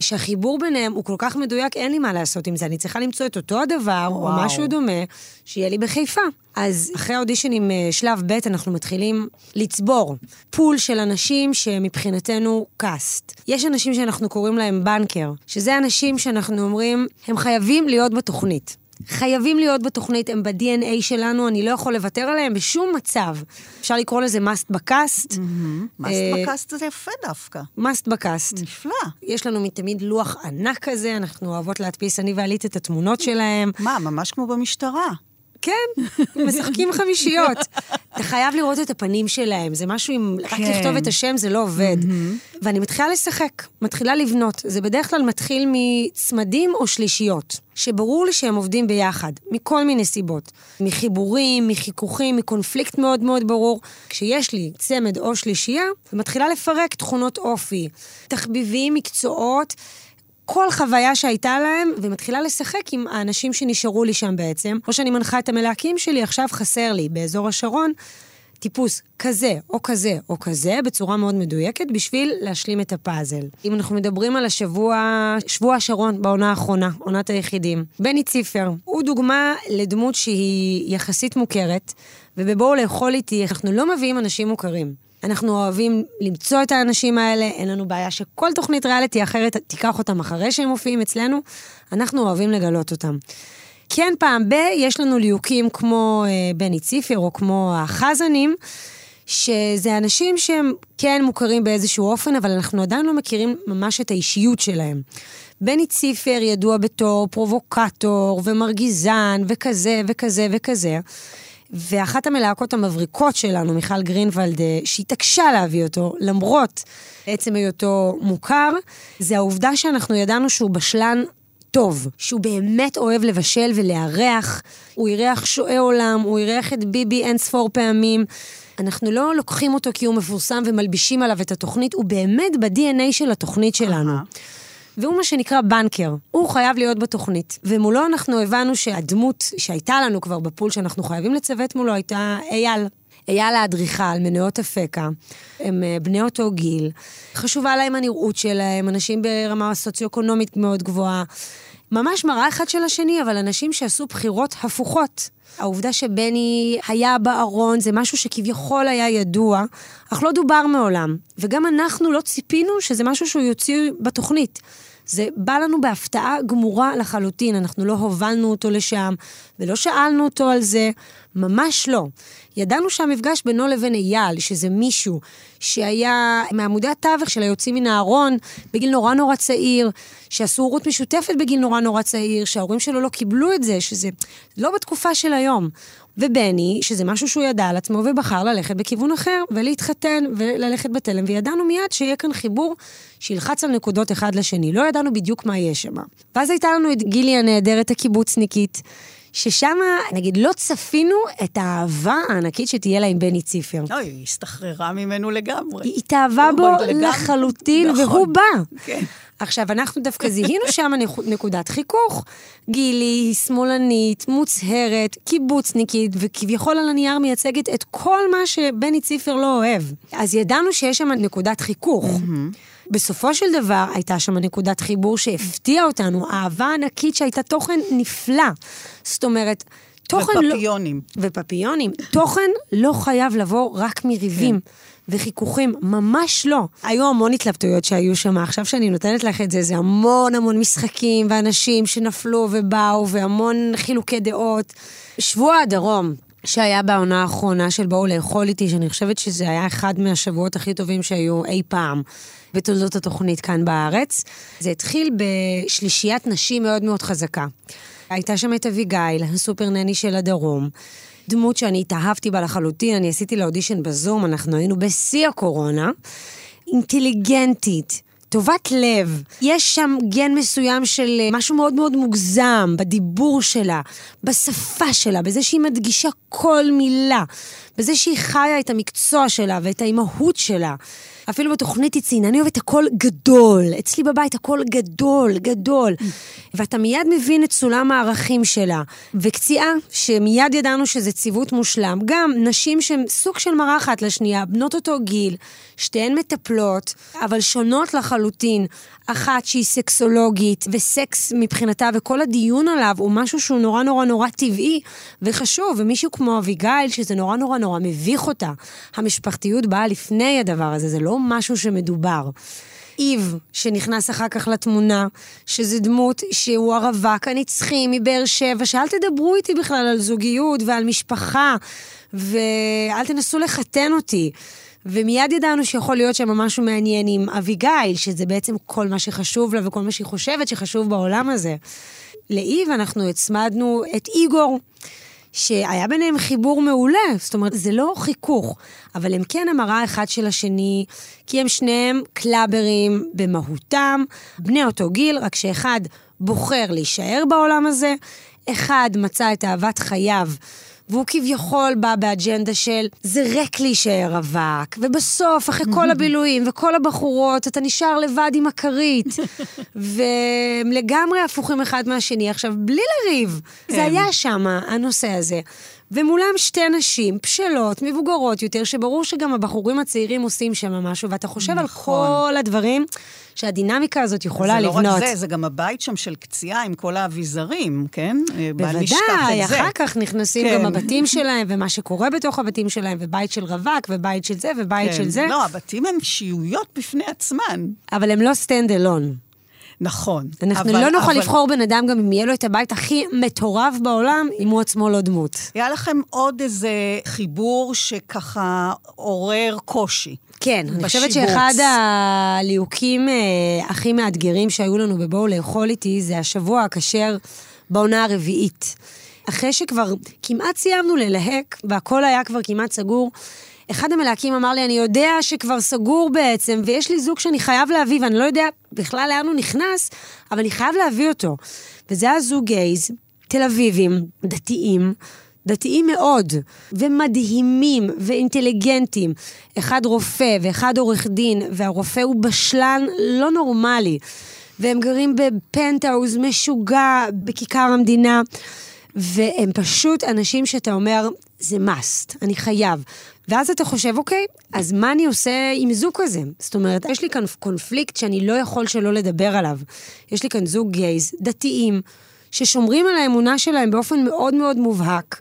שהחיבור ביניהם הוא כל כך מדויק, אין לי מה לעשות עם זה. אני צריכה למצוא את אותו הדבר, או וואו. משהו דומה, שיהיה לי בחיפה. אז אחרי האודישנים אה, שלב ב', אנחנו מתחילים לצבור pool של אנשים שמבחינתנו cast. יש אנשים שאנחנו קוראים להם banker, שזה אנשים שאנחנו אומרים, הם חייבים להיות בתוכנית. חייבים להיות בתוכנית, הם ב-DNA שלנו, אני לא יכול לוותר עליהם בשום מצב. אפשר לקרוא לזה must בקאסט. מאסט אה, בקאסט זה יפה דווקא. must בקאסט. נפלא. יש לנו תמיד לוח ענק כזה, אנחנו אוהבות להדפיס, אני ועלית את התמונות שלהם. מה, ממש כמו במשטרה. כן, משחקים חמישיות. אתה חייב לראות את הפנים שלהם, זה משהו רק כן. לכתוב את השם זה לא עובד. ואני מתחילה לשחק, מתחילה לבנות. זה בדרך כלל מתחיל מצמדים או שלישיות, שברור לי שהם עובדים ביחד, מכל מיני סיבות. מחיבורים, מחיכוכים, מקונפליקט מאוד מאוד ברור. כשיש לי צמד או שלישייה, ומתחילה לפרק תכונות אופי, תחביבים, מקצועות. כל חוויה שהייתה להם, ומתחילה לשחק עם האנשים שנשארו לי שם בעצם. או שאני מנחה את המלהקים שלי, עכשיו חסר לי באזור השרון טיפוס כזה, או כזה, או כזה, בצורה מאוד מדויקת, בשביל להשלים את הפאזל. אם אנחנו מדברים על השבוע, שבוע השרון בעונה האחרונה, עונת היחידים. בני ציפר, הוא דוגמה לדמות שהיא יחסית מוכרת, ובבואו לאכול איתי, אנחנו לא מביאים אנשים מוכרים. אנחנו אוהבים למצוא את האנשים האלה, אין לנו בעיה שכל תוכנית ריאליטי אחרת תיקח אותם אחרי שהם מופיעים אצלנו, אנחנו אוהבים לגלות אותם. כן, פעם ב- יש לנו ליהוקים כמו אה, בני ציפר או כמו החזנים, שזה אנשים שהם כן מוכרים באיזשהו אופן, אבל אנחנו עדיין לא מכירים ממש את האישיות שלהם. בני ציפר ידוע בתור פרובוקטור ומרגיזן וכזה וכזה וכזה. ואחת המלהקות המבריקות שלנו, מיכל גרינוולד, אה, שהתעקשה להביא אותו, למרות עצם היותו מוכר, זה העובדה שאנחנו ידענו שהוא בשלן טוב, שהוא באמת אוהב לבשל ולארח, הוא אירח שועי עולם, הוא אירח את ביבי אין ספור פעמים. אנחנו לא לוקחים אותו כי הוא מפורסם ומלבישים עליו את התוכנית, הוא באמת ב-DNA של התוכנית שלנו. והוא מה שנקרא בנקר, הוא חייב להיות בתוכנית. ומולו אנחנו הבנו שהדמות שהייתה לנו כבר בפול שאנחנו חייבים לצוות מולו הייתה אייל. אייל האדריכל, מניות אפקה, הם אה, בני אותו גיל. חשובה להם הנראות שלהם, אנשים ברמה סוציו-אקונומית מאוד גבוהה. ממש מראה אחד של השני, אבל אנשים שעשו בחירות הפוכות. העובדה שבני היה בארון זה משהו שכביכול היה ידוע, אך לא דובר מעולם. וגם אנחנו לא ציפינו שזה משהו שהוא יוציא בתוכנית. זה בא לנו בהפתעה גמורה לחלוטין, אנחנו לא הובלנו אותו לשם, ולא שאלנו אותו על זה, ממש לא. ידענו שהמפגש בינו לבין אייל, שזה מישהו שהיה מעמודי התווך של היוצאים מן הארון בגיל נורא נורא צעיר, שעשו הורות משותפת בגיל נורא נורא צעיר, שההורים שלו לא קיבלו את זה, שזה לא בתקופה של היום. ובני, שזה משהו שהוא ידע על עצמו ובחר ללכת בכיוון אחר, ולהתחתן וללכת בתלם, וידענו מיד שיהיה כאן חיבור שילחץ על נקודות אחד לשני. לא ידענו בדיוק מה יהיה שם. ואז הייתה לנו את גילי הנהדרת הקיבוצניקית, ששם, נגיד, לא צפינו את האהבה הענקית שתהיה לה עם בני ציפר. אוי, היא הסתחררה ממנו לגמרי. היא התאהבה בו לגמרי. לחלוטין, נכון. והוא בא. כן. עכשיו, אנחנו דווקא זיהינו שם נקו- נקודת חיכוך. גילי היא שמאלנית, מוצהרת, קיבוצניקית, וכביכול על הנייר מייצגת את כל מה שבני ציפר לא אוהב. אז ידענו שיש שם נקודת חיכוך. בסופו של דבר, הייתה שם נקודת חיבור שהפתיעה אותנו, אהבה ענקית שהייתה תוכן נפלא. זאת אומרת, תוכן לא... ופפיונים. ופפיונים. תוכן לא חייב לבוא רק מריבים. וחיכוכים, ממש לא. היו המון התלבטויות שהיו שם, עכשיו שאני נותנת לך את זה, זה המון המון משחקים ואנשים שנפלו ובאו, והמון חילוקי דעות. שבוע הדרום, שהיה בעונה האחרונה של בואו לאכול איתי, שאני חושבת שזה היה אחד מהשבועות הכי טובים שהיו אי פעם בתולדות התוכנית כאן בארץ. זה התחיל בשלישיית נשים מאוד מאוד חזקה. הייתה שם את אביגיל, הסופר נני של הדרום. דמות שאני התאהבתי בה לחלוטין, אני עשיתי לה אודישן בזום, אנחנו היינו בשיא הקורונה. אינטליגנטית, טובת לב. יש שם גן מסוים של אה, משהו מאוד מאוד מוגזם בדיבור שלה, בשפה שלה, בזה שהיא מדגישה כל מילה, בזה שהיא חיה את המקצוע שלה ואת האימהות שלה. אפילו בתוכנית היא אני אוהבת הכל גדול. אצלי בבית הכל גדול, גדול. ואתה מיד מבין את סולם הערכים שלה. וקציעה, שמיד ידענו שזה ציוות מושלם. גם נשים שהן סוג של מראה אחת לשנייה, בנות אותו גיל, שתיהן מטפלות, אבל שונות לחלוטין. אחת שהיא סקסולוגית, וסקס מבחינתה, וכל הדיון עליו הוא משהו שהוא נורא נורא נורא טבעי וחשוב, ומישהו כמו אביגיל, שזה נורא נורא נורא מביך אותה. המשפחתיות באה לפני הדבר הזה, זה לא משהו שמדובר. איב, שנכנס אחר כך לתמונה, שזה דמות שהוא הרווק הנצחי מבאר שבע, שאל תדברו איתי בכלל על זוגיות ועל משפחה, ואל תנסו לחתן אותי. ומיד ידענו שיכול להיות שם משהו מעניין עם אביגיל, שזה בעצם כל מה שחשוב לה וכל מה שהיא חושבת שחשוב בעולם הזה. לאיב אנחנו הצמדנו את איגור, שהיה ביניהם חיבור מעולה, זאת אומרת, זה לא חיכוך, אבל הם כן המראה אחד של השני, כי הם שניהם קלאברים במהותם, בני אותו גיל, רק שאחד בוחר להישאר בעולם הזה, אחד מצא את אהבת חייו. והוא כביכול בא באג'נדה של זה ריק להישאר רווק, ובסוף, אחרי כל הבילויים וכל הבחורות, אתה נשאר לבד עם הכרית. והם לגמרי הפוכים אחד מהשני. עכשיו, בלי לריב, זה כן. היה שם, הנושא הזה. ומולם שתי נשים בשלות, מבוגרות יותר, שברור שגם הבחורים הצעירים עושים שם משהו, ואתה חושב על כל הדברים שהדינמיקה הזאת יכולה זה לבנות. לא רק זה, זה גם הבית שם של קציעה עם כל האביזרים, כן? אה, בוודאי, זה. אחר כך נכנסים כן. גם הבתים שלהם, ומה שקורה בתוך הבתים שלהם, ובית של רווק, ובית של זה, ובית כן. של זה. לא, הבתים הם שיעויות בפני עצמן. אבל הם לא stand alone. נכון. אנחנו אבל- לא נוכל אבל- לבחור בן אדם גם אם יהיה לו את הבית הכי מטורף בעולם, אם הוא עצמו לא דמות. היה לכם עוד איזה חיבור שככה עורר קושי. כן, אני חושבת בשיבוץ. שאחד הליהוקים אה, הכי מאתגרים שהיו לנו בבואו לאכול איתי, זה השבוע הכשר בעונה הרביעית. אחרי שכבר כמעט סיימנו ללהק, והכל היה כבר כמעט סגור, אחד המלהקים אמר לי, אני יודע שכבר סגור בעצם, ויש לי זוג שאני חייב להביא, ואני לא יודע בכלל לאן הוא נכנס, אבל אני חייב להביא אותו. וזה היה זוג גייז, תל אביבים, דתיים, דתיים מאוד, ומדהימים, ואינטליגנטים. אחד רופא ואחד עורך דין, והרופא הוא בשלן לא נורמלי. והם גרים בפנטהאוז משוגע בכיכר המדינה, והם פשוט אנשים שאתה אומר, זה must, אני חייב. ואז אתה חושב, אוקיי, אז מה אני עושה עם זוג כזה? זאת אומרת, יש לי כאן קונפליקט שאני לא יכול שלא לדבר עליו. יש לי כאן זוג גייז, דתיים, ששומרים על האמונה שלהם באופן מאוד מאוד מובהק,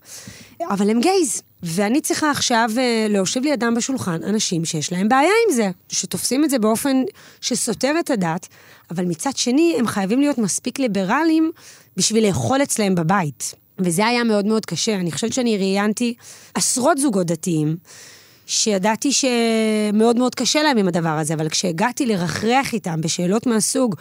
אבל הם גייז. ואני צריכה עכשיו אה, להושיב לידם בשולחן אנשים שיש להם בעיה עם זה, שתופסים את זה באופן שסותר את הדת, אבל מצד שני, הם חייבים להיות מספיק ליברליים בשביל לאכול אצלם בבית. וזה היה מאוד מאוד קשה. אני חושבת שאני ראיינתי עשרות זוגות דתיים, שידעתי שמאוד מאוד קשה להם עם הדבר הזה, אבל כשהגעתי לרחרח איתם בשאלות מהסוג,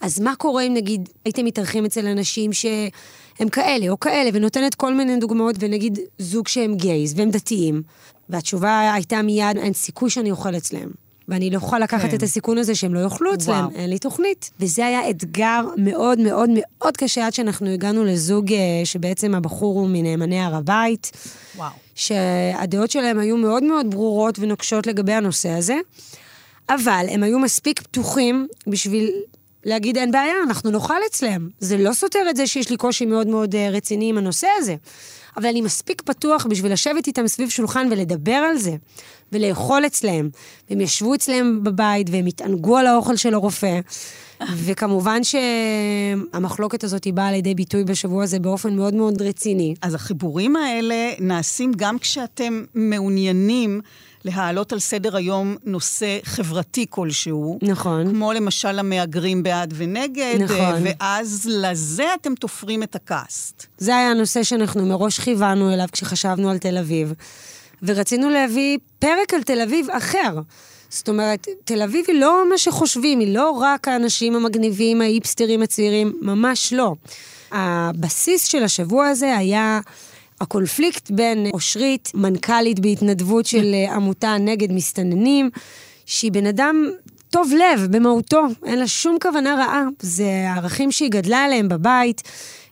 אז מה קורה אם נגיד הייתם מתארחים אצל אנשים שהם כאלה או כאלה, ונותנת כל מיני דוגמאות, ונגיד זוג שהם גייז והם דתיים, והתשובה הייתה מיד, אין סיכוי שאני אוכל אצלם. ואני לא יכולה לקחת כן. את הסיכון הזה שהם לא יאכלו אצלם. אין לי תוכנית. וזה היה אתגר מאוד מאוד מאוד קשה עד שאנחנו הגענו לזוג אה, שבעצם הבחור הוא מנאמני הר הבית. וואו. שהדעות שלהם היו מאוד מאוד ברורות ונוקשות לגבי הנושא הזה, אבל הם היו מספיק פתוחים בשביל להגיד, אין בעיה, אנחנו נאכל אצלם. זה לא סותר את זה שיש לי קושי מאוד מאוד אה, רציני עם הנושא הזה, אבל אני מספיק פתוח בשביל לשבת איתם סביב שולחן ולדבר על זה, ולאכול אצלם. והם ישבו אצלם בבית והם התענגו על האוכל של הרופא. וכמובן שהמחלוקת הזאת היא באה לידי ביטוי בשבוע הזה באופן מאוד מאוד רציני. אז החיבורים האלה נעשים גם כשאתם מעוניינים להעלות על סדר היום נושא חברתי כלשהו. נכון. כמו למשל המהגרים בעד ונגד, נכון. אה, ואז לזה אתם תופרים את הקאסט. זה היה הנושא שאנחנו מראש כיוונו אליו כשחשבנו על תל אביב. ורצינו להביא פרק על תל אביב אחר. זאת אומרת, תל אביב היא לא מה שחושבים, היא לא רק האנשים המגניבים, ההיפסטרים הצעירים, ממש לא. הבסיס של השבוע הזה היה הקונפליקט בין אושרית, מנכ"לית בהתנדבות של אה, עמותה נגד מסתננים, שהיא בן אדם טוב לב במהותו, אין לה שום כוונה רעה. זה הערכים שהיא גדלה עליהם בבית.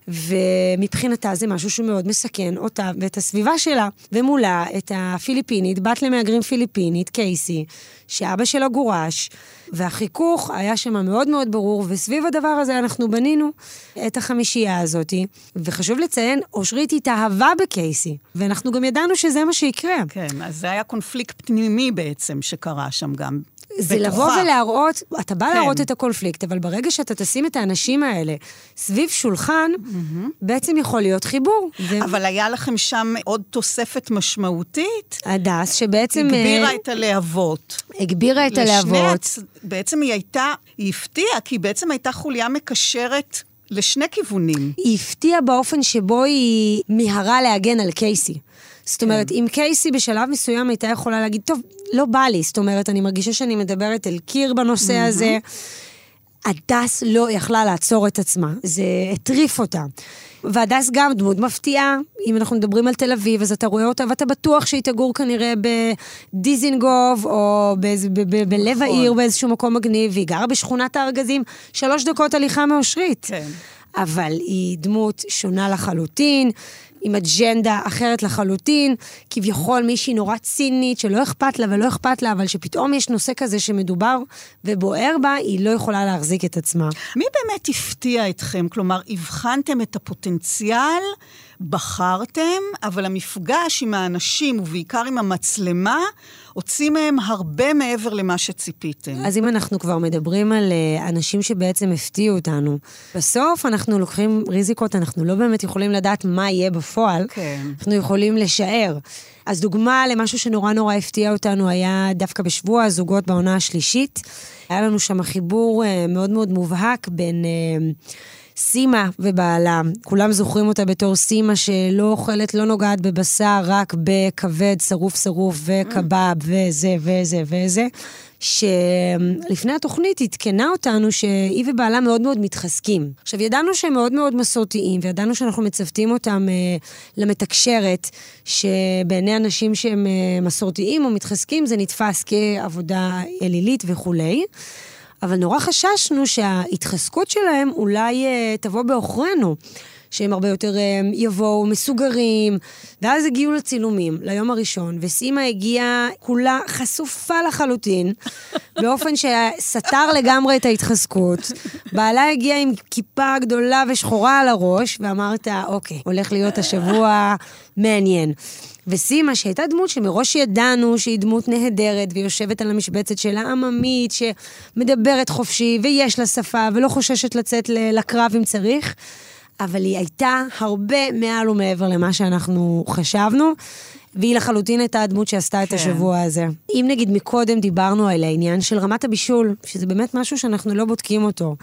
ומבחינתה זה משהו שמאוד מסכן אותה ואת הסביבה שלה. ומולה את הפיליפינית, בת למהגרים פיליפינית, קייסי, שאבא שלה גורש, והחיכוך היה שם מאוד מאוד ברור, וסביב הדבר הזה אנחנו בנינו את החמישייה הזאת. וחשוב לציין, אושרית התאהבה בקייסי, ואנחנו גם ידענו שזה מה שיקרה. כן, אז זה היה קונפליקט פנימי בעצם שקרה שם גם. זה בתוכה. לבוא ולהראות, אתה בא כן. להראות את הקונפליקט, אבל ברגע שאתה תשים את האנשים האלה סביב שולחן, בעצם יכול להיות חיבור. ו- אבל היה לכם שם עוד תוספת משמעותית? הדס, שבעצם... הגבירה אה, את הלהבות. הגבירה את לשני הלהבות. הצ- בעצם היא הייתה, היא הפתיעה, כי היא בעצם הייתה חוליה מקשרת לשני כיוונים. היא הפתיעה באופן שבו היא מיהרה להגן על קייסי. זאת אומרת, אם קייסי בשלב מסוים הייתה יכולה להגיד, טוב, לא בא לי, זאת אומרת, אני מרגישה שאני מדברת אל קיר בנושא הזה. הדס לא יכלה לעצור את עצמה, זה הטריף אותה. והדס גם דמות מפתיעה, אם אנחנו מדברים על תל אביב, אז אתה רואה אותה ואתה בטוח שהיא תגור כנראה בדיזינגוף, או באיזה- ב- ב- בלב נכון. העיר באיזשהו מקום מגניב, והיא גרה בשכונת הארגזים, שלוש דקות הליכה מאושרית. כן. אבל היא דמות שונה לחלוטין, עם אג'נדה אחרת לחלוטין, כביכול מישהי נורא צינית, שלא אכפת לה ולא אכפת לה, אבל שפתאום יש נושא כזה שמדובר ובוער בה, היא לא יכולה להחזיק את עצמה. מי באמת הפתיע אתכם? כלומר, הבחנתם את הפוטנציאל, בחרתם, אבל המפגש עם האנשים, ובעיקר עם המצלמה, הוציא מהם הרבה מעבר למה שציפיתם. אז אם אנחנו כבר מדברים על אה, אנשים שבעצם הפתיעו אותנו, בסוף אנחנו לוקחים ריזיקות, אנחנו לא באמת יכולים לדעת מה יהיה בפועל, כן. אנחנו יכולים לשער. אז דוגמה למשהו שנורא נורא הפתיע אותנו היה דווקא בשבוע הזוגות בעונה השלישית. היה לנו שם חיבור אה, מאוד מאוד מובהק בין... סימה ובעלה, כולם זוכרים אותה בתור סימה שלא אוכלת, לא נוגעת בבשר, רק בכבד, שרוף שרוף וקבב וזה וזה וזה. שלפני התוכנית עדכנה אותנו שהיא ובעלה מאוד מאוד מתחזקים. עכשיו, ידענו שהם מאוד מאוד מסורתיים, וידענו שאנחנו מצוותים אותם אה, למתקשרת, שבעיני אנשים שהם אה, מסורתיים או מתחזקים זה נתפס כעבודה אלילית וכולי. אבל נורא חששנו שההתחזקות שלהם אולי אה, תבוא בעוכרינו. שהם הרבה יותר אה, יבואו מסוגרים, ואז הגיעו לצילומים, ליום הראשון, וסימה הגיעה כולה חשופה לחלוטין, באופן שסתר לגמרי את ההתחזקות. בעלה הגיע עם כיפה גדולה ושחורה על הראש, ואמרת, אוקיי, הולך להיות השבוע מעניין. וסימה, שהייתה דמות שמראש ידענו שהיא דמות נהדרת, ויושבת על המשבצת שלה עממית, שמדברת חופשי, ויש לה שפה, ולא חוששת לצאת לקרב אם צריך, אבל היא הייתה הרבה מעל ומעבר למה שאנחנו חשבנו. והיא לחלוטין הייתה הדמות שעשתה את כן. השבוע הזה. אם נגיד מקודם דיברנו על העניין של רמת הבישול, שזה באמת משהו שאנחנו לא בודקים אותו.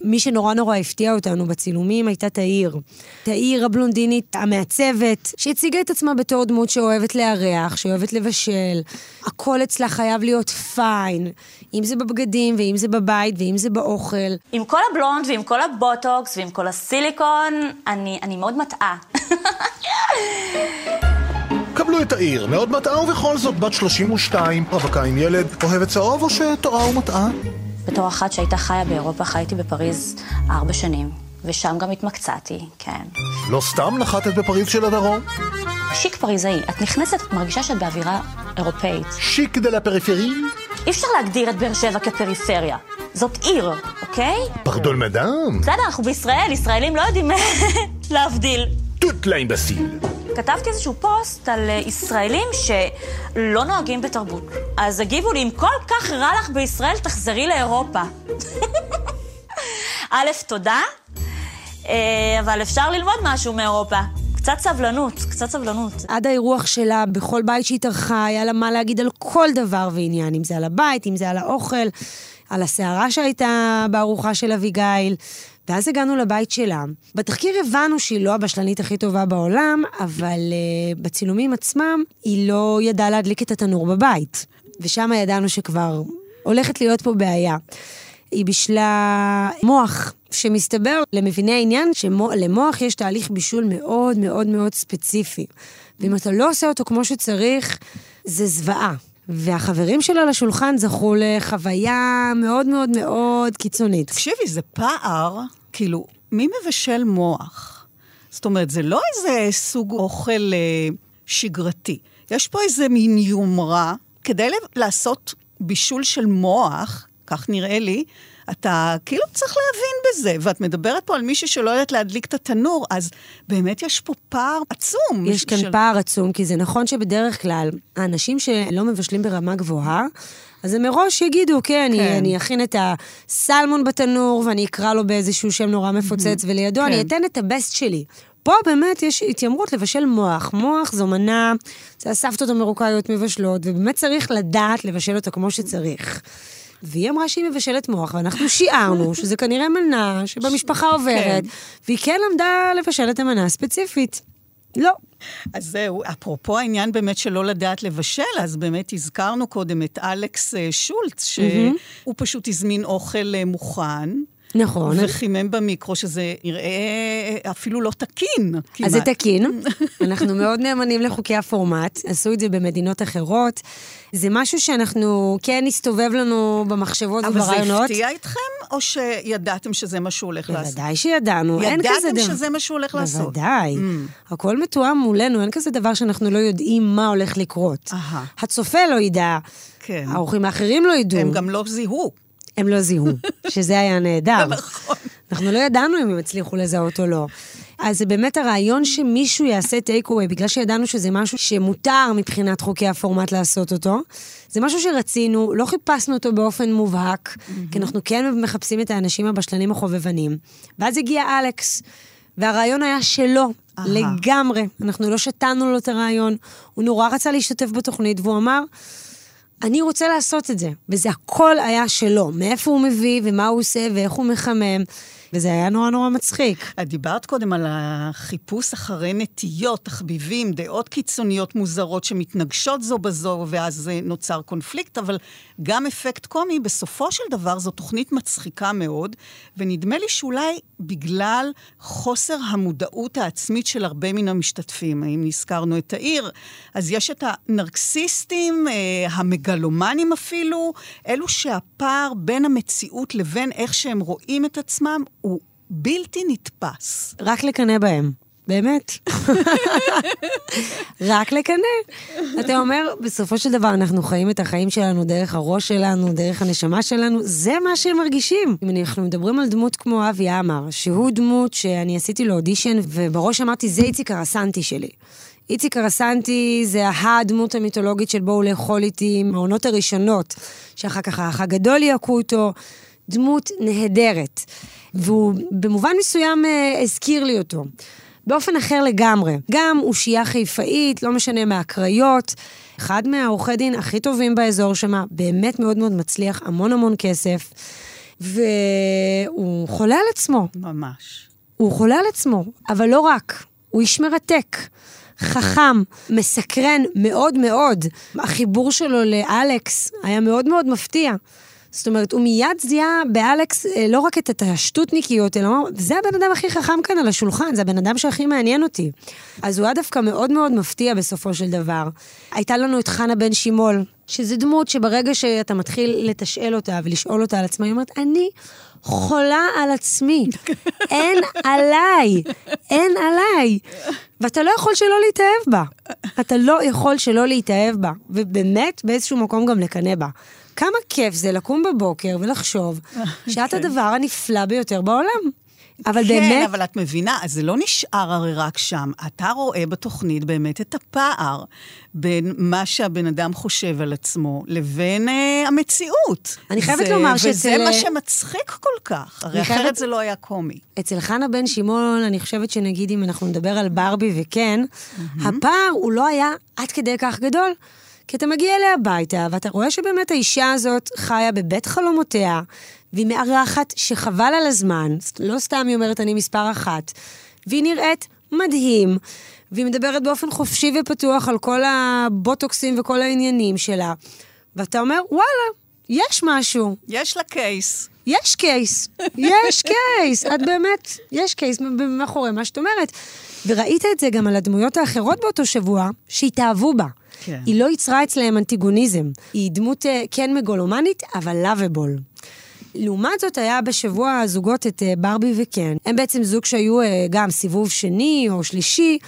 מי שנורא נורא הפתיע אותנו בצילומים הייתה תאיר. תאיר הבלונדינית המעצבת, שהציגה את עצמה בתור דמות שאוהבת לארח, שאוהבת לבשל. הכל אצלה חייב להיות פיין, אם זה בבגדים, ואם זה בבית, ואם זה באוכל. עם כל הבלונד ועם כל הבוטוקס ועם כל הסיליקון, אני, אני מאוד מטעה. קבלו את העיר, מאוד מטעה ובכל זאת בת 32, רווקה עם ילד, אוהבת צהוב או שטועה ומטעה? בתור אחת שהייתה חיה באירופה, חייתי בפריז ארבע שנים, ושם גם התמקצעתי, כן. לא סתם נחתת בפריז של הדרום? שיק פריזאי, את נכנסת, את מרגישה שאת באווירה אירופאית. chic de la périphérie? אי אפשר להגדיר את באר שבע כפריפריה. זאת עיר, אוקיי? פרדול מדם? בסדר, אנחנו בישראל, ישראלים לא יודעים להבדיל. טוט לאימבסיל. כתבתי איזשהו פוסט על אה, ישראלים שלא נוהגים בתרבות. אז הגיבו לי, אם כל כך רע לך בישראל, תחזרי לאירופה. א', תודה, אה, אבל אפשר ללמוד משהו מאירופה. קצת סבלנות, קצת סבלנות. עד האירוח שלה, בכל בית שהיא טרחה, היה לה מה להגיד על כל דבר ועניין, אם זה על הבית, אם זה על האוכל, על הסערה שהייתה בארוחה של אביגיל. ואז הגענו לבית שלה. בתחקיר הבנו שהיא לא הבשלנית הכי טובה בעולם, אבל uh, בצילומים עצמם היא לא ידעה להדליק את התנור בבית. ושם ידענו שכבר הולכת להיות פה בעיה. היא בישלה מוח, שמסתבר למביני העניין שלמוח יש תהליך בישול מאוד מאוד מאוד ספציפי. ואם אתה לא עושה אותו כמו שצריך, זה זוועה. והחברים שלה לשולחן זכו לחוויה מאוד מאוד מאוד קיצונית. תקשיבי, זה פער, כאילו, מי מבשל מוח? זאת אומרת, זה לא איזה סוג אוכל אה, שגרתי. יש פה איזה מין יומרה. כדי לעשות בישול של מוח, כך נראה לי, אתה כאילו צריך להבין בזה, ואת מדברת פה על מישהי שלא יודעת להדליק את התנור, אז באמת יש פה פער עצום. יש כאן של... פער עצום, כי זה נכון שבדרך כלל, האנשים שלא מבשלים ברמה גבוהה, אז הם מראש יגידו, כן, כן. אני, אני אכין את הסלמון בתנור, ואני אקרא לו באיזשהו שם נורא מפוצץ, ולידו כן. אני אתן את הבסט שלי. פה באמת יש התיימרות לבשל מוח. מוח זו מנה, זה הסבתות המרוקאיות מבשלות, ובאמת צריך לדעת לבשל אותה כמו שצריך. והיא אמרה שהיא מבשלת מוח, ואנחנו שיערנו שזה כנראה מנה שבמשפחה עוברת, כן. והיא כן למדה לבשל את המנה הספציפית. לא. אז זהו, אפרופו העניין באמת שלא לדעת לבשל, אז באמת הזכרנו קודם את אלכס אה, שולץ, שהוא פשוט הזמין אוכל אה, מוכן. נכון. וחימם במיקרו, שזה נראה אפילו לא תקין. אז זה תקין. אנחנו מאוד נאמנים לחוקי הפורמט, עשו את זה במדינות אחרות. זה משהו שאנחנו, כן הסתובב לנו במחשבות וברעיונות. אבל זה הפתיע אתכם, או שידעתם שזה מה שהוא הולך לעשות? בוודאי שידענו, אין כזה דבר. ידעתם שזה מה שהוא הולך לעשות? בוודאי. Mm. הכל מתואם מולנו, אין כזה דבר שאנחנו לא יודעים מה הולך לקרות. הצופה לא ידע, כן. האורחים האחרים לא ידעו. הם גם לא זיהו. הם לא זיהו, שזה היה נהדר. נכון. אנחנו לא ידענו אם הם הצליחו לזהות או לא. אז זה באמת הרעיון שמישהו יעשה טייק אווי, בגלל שידענו שזה משהו שמותר מבחינת חוקי הפורמט לעשות אותו. זה משהו שרצינו, לא חיפשנו אותו באופן מובהק, mm-hmm. כי אנחנו כן מחפשים את האנשים הבשלנים החובבנים. ואז הגיע אלכס, והרעיון היה שלו, Aha. לגמרי. אנחנו לא שתנו לו את הרעיון, הוא נורא רצה להשתתף בתוכנית, והוא אמר, אני רוצה לעשות את זה. וזה הכל היה שלו, מאיפה הוא מביא ומה הוא עושה ואיך הוא מחמם. וזה היה נורא נורא מצחיק. את דיברת קודם על החיפוש אחרי נטיות, תחביבים, דעות קיצוניות מוזרות שמתנגשות זו בזו, ואז נוצר קונפליקט, אבל גם אפקט קומי, בסופו של דבר זו תוכנית מצחיקה מאוד, ונדמה לי שאולי בגלל חוסר המודעות העצמית של הרבה מן המשתתפים, אם נזכרנו את העיר, אז יש את הנרקסיסטים, אה, המגלומנים אפילו, אלו שהפער בין המציאות לבין איך שהם רואים את עצמם בלתי נתפס. רק לקנא בהם. באמת. רק לקנא. אתה אומר, בסופו של דבר אנחנו חיים את החיים שלנו דרך הראש שלנו, דרך הנשמה שלנו, זה מה שהם מרגישים. אם אנחנו מדברים על דמות כמו אבי עמר, שהוא דמות שאני עשיתי לו אודישן, ובראש אמרתי, זה איציק הרסנטי שלי. איציק הרסנטי זה הדמות המיתולוגית של בואו לאכול איתי, מהעונות הראשונות, שאחר כך האח הגדול יעקו אותו. דמות נהדרת. והוא במובן מסוים אה, הזכיר לי אותו. באופן אחר לגמרי. גם אושייה חיפאית, לא משנה מהקריות. אחד מהעורכי דין הכי טובים באזור שם, באמת מאוד מאוד מצליח, המון המון כסף. והוא חולה על עצמו. ממש. הוא חולה על עצמו, אבל לא רק. הוא איש מרתק. חכם, מסקרן מאוד מאוד. החיבור שלו לאלכס היה מאוד מאוד מפתיע. זאת אומרת, הוא מיד זיהה באלכס אה, לא רק את השטותניקיות, אלא זה הבן אדם הכי חכם כאן על השולחן, זה הבן אדם שהכי מעניין אותי. אז הוא היה דווקא מאוד מאוד מפתיע בסופו של דבר. הייתה לנו את חנה בן שימול, שזו דמות שברגע שאתה מתחיל לתשאל אותה ולשאול אותה על עצמה, היא אומרת, אני חולה על עצמי, אין עליי, אין עליי. ואתה לא יכול שלא להתאהב בה. אתה לא יכול שלא להתאהב בה, ובאמת באיזשהו מקום גם לקנא בה. כמה כיף זה לקום בבוקר ולחשוב שאת הדבר הנפלא ביותר בעולם. אבל כן, באמת... כן, אבל את מבינה, אז זה לא נשאר הרי רק שם. אתה רואה בתוכנית באמת את הפער בין מה שהבן אדם חושב על עצמו לבין אה, המציאות. אני חייבת זה, לומר שאצל... וזה מה שמצחיק כל כך, הרי אחרת חייבת... זה לא היה קומי. אצל חנה בן שמעון, אני חושבת שנגיד אם אנחנו נדבר על ברבי וכן, mm-hmm. הפער הוא לא היה עד כדי כך גדול. כי אתה מגיע אליה הביתה, ואתה רואה שבאמת האישה הזאת חיה בבית חלומותיה, והיא מארחת שחבל על הזמן, לא סתם היא אומרת אני מספר אחת, והיא נראית מדהים, והיא מדברת באופן חופשי ופתוח על כל הבוטוקסים וכל העניינים שלה, ואתה אומר, וואלה, יש משהו. יש לה קייס. יש קייס, יש קייס, את באמת, יש קייס מאחורי מה שאת אומרת. וראית את זה גם על הדמויות האחרות באותו שבוע, שהתאהבו בה. כן. היא לא יצרה אצלהם אנטיגוניזם. היא דמות אה, כן מגולומנית, אבל לאביבול. לעומת זאת, היה בשבוע הזוגות את אה, ברבי וקן. הם בעצם זוג שהיו אה, גם סיבוב שני או שלישי,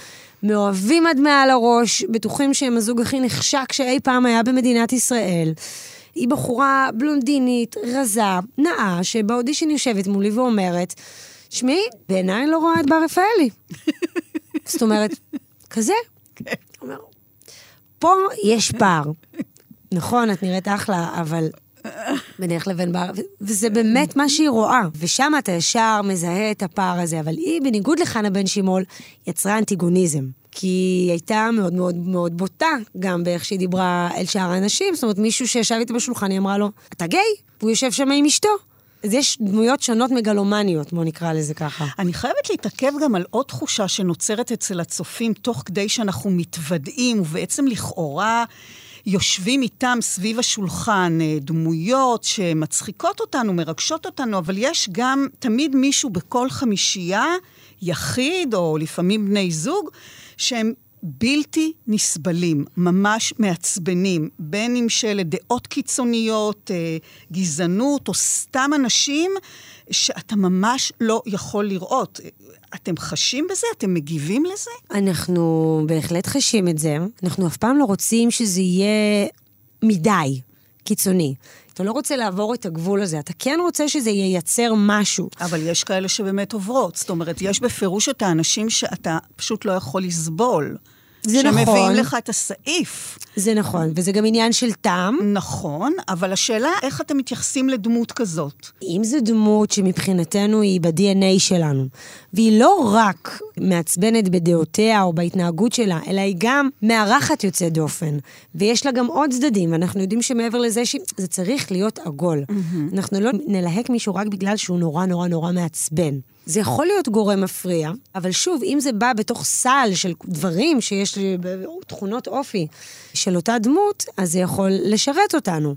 מאוהבים עד מעל הראש, בטוחים שהם הזוג הכי נחשק שאי פעם היה במדינת ישראל. היא בחורה בלונדינית, רזה, נאה, שבאודישן יושבת מולי ואומרת, שמעי, בעיניי לא רואה את בר רפאלי. זאת אומרת, כזה. כן. אומר, פה יש פער. נכון, את נראית אחלה, אבל בינך לבין בר, וזה באמת מה שהיא רואה. ושם אתה ישר מזהה את הפער הזה, אבל היא, בניגוד לחנה בן שימול, יצרה אנטיגוניזם. כי היא הייתה מאוד מאוד מאוד בוטה, גם באיך שהיא דיברה אל שאר האנשים. זאת אומרת, מישהו שישב איתה בשולחן, היא אמרה לו, אתה גיי? והוא יושב שם עם אשתו. אז יש דמויות שונות מגלומניות, בואו נקרא לזה ככה. אני חייבת להתעכב גם על עוד תחושה שנוצרת אצל הצופים תוך כדי שאנחנו מתוודעים, ובעצם לכאורה יושבים איתם סביב השולחן אה, דמויות שמצחיקות אותנו, מרגשות אותנו, אבל יש גם תמיד מישהו בכל חמישייה, יחיד, או לפעמים בני זוג, שהם בלתי נסבלים, ממש מעצבנים, בין אם של דעות קיצוניות, אה, גזענות, או סתם אנשים שאתה ממש לא יכול לראות. אתם חשים בזה? אתם מגיבים לזה? אנחנו בהחלט חשים את זה. אנחנו אף פעם לא רוצים שזה יהיה מדי קיצוני. אתה לא רוצה לעבור את הגבול הזה, אתה כן רוצה שזה ייצר משהו. אבל יש כאלה שבאמת עוברות. זאת אומרת, יש בפירוש את האנשים שאתה פשוט לא יכול לסבול. זה נכון. שמביאים לך את הסעיף. זה נכון, וזה גם עניין של טעם. נכון, אבל השאלה איך אתם מתייחסים לדמות כזאת. אם זו דמות שמבחינתנו היא ב-DNA שלנו, והיא לא רק מעצבנת בדעותיה או בהתנהגות שלה, אלא היא גם מארחת יוצא דופן, ויש לה גם עוד צדדים, ואנחנו יודעים שמעבר לזה שזה צריך להיות עגול. Mm-hmm. אנחנו לא נלהק מישהו רק בגלל שהוא נורא נורא נורא מעצבן. זה יכול להיות גורם מפריע, אבל שוב, אם זה בא בתוך סל של דברים שיש תכונות אופי של אותה דמות, אז זה יכול לשרת אותנו.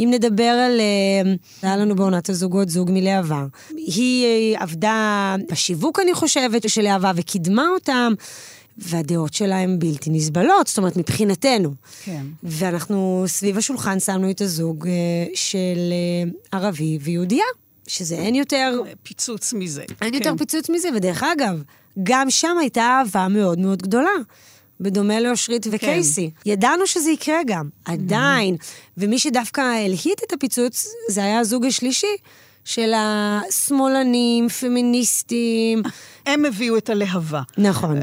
אם נדבר על... אה, היה לנו בעונת הזוגות זוג מלהבה. היא אה, עבדה בשיווק, אני חושבת, של להבה, וקידמה אותם. והדעות שלה הן בלתי נסבלות, זאת אומרת, מבחינתנו. כן. ואנחנו סביב השולחן שמנו את הזוג אה, של ערבי ויהודייה. שזה אין יותר... פיצוץ מזה. אין כן. יותר פיצוץ מזה, ודרך אגב, גם שם הייתה אהבה מאוד מאוד גדולה. בדומה לאושרית כן. וקייסי. כן. ידענו שזה יקרה גם, עדיין. ומי שדווקא הלהיט את הפיצוץ, זה היה הזוג השלישי, של השמאלנים, פמיניסטים. הם הביאו את הלהבה. נכון.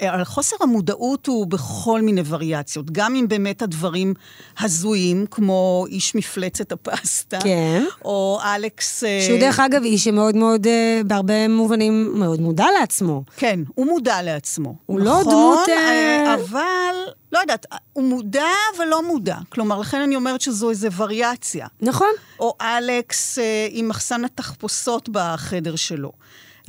על חוסר המודעות הוא בכל מיני וריאציות, גם אם באמת הדברים הזויים, כמו איש מפלצת הפסטה. כן. או אלכס... אה, שהוא דרך אגב איש שמאוד מאוד, אה, בהרבה מובנים, מאוד מודע לעצמו. כן, הוא מודע לעצמו. הוא לא נכון, לא דמות... אה, אבל... לא יודעת, הוא מודע ולא מודע. כלומר, לכן אני אומרת שזו איזו וריאציה. נכון. או אלכס אה, עם מחסן התחפושות בחדר שלו.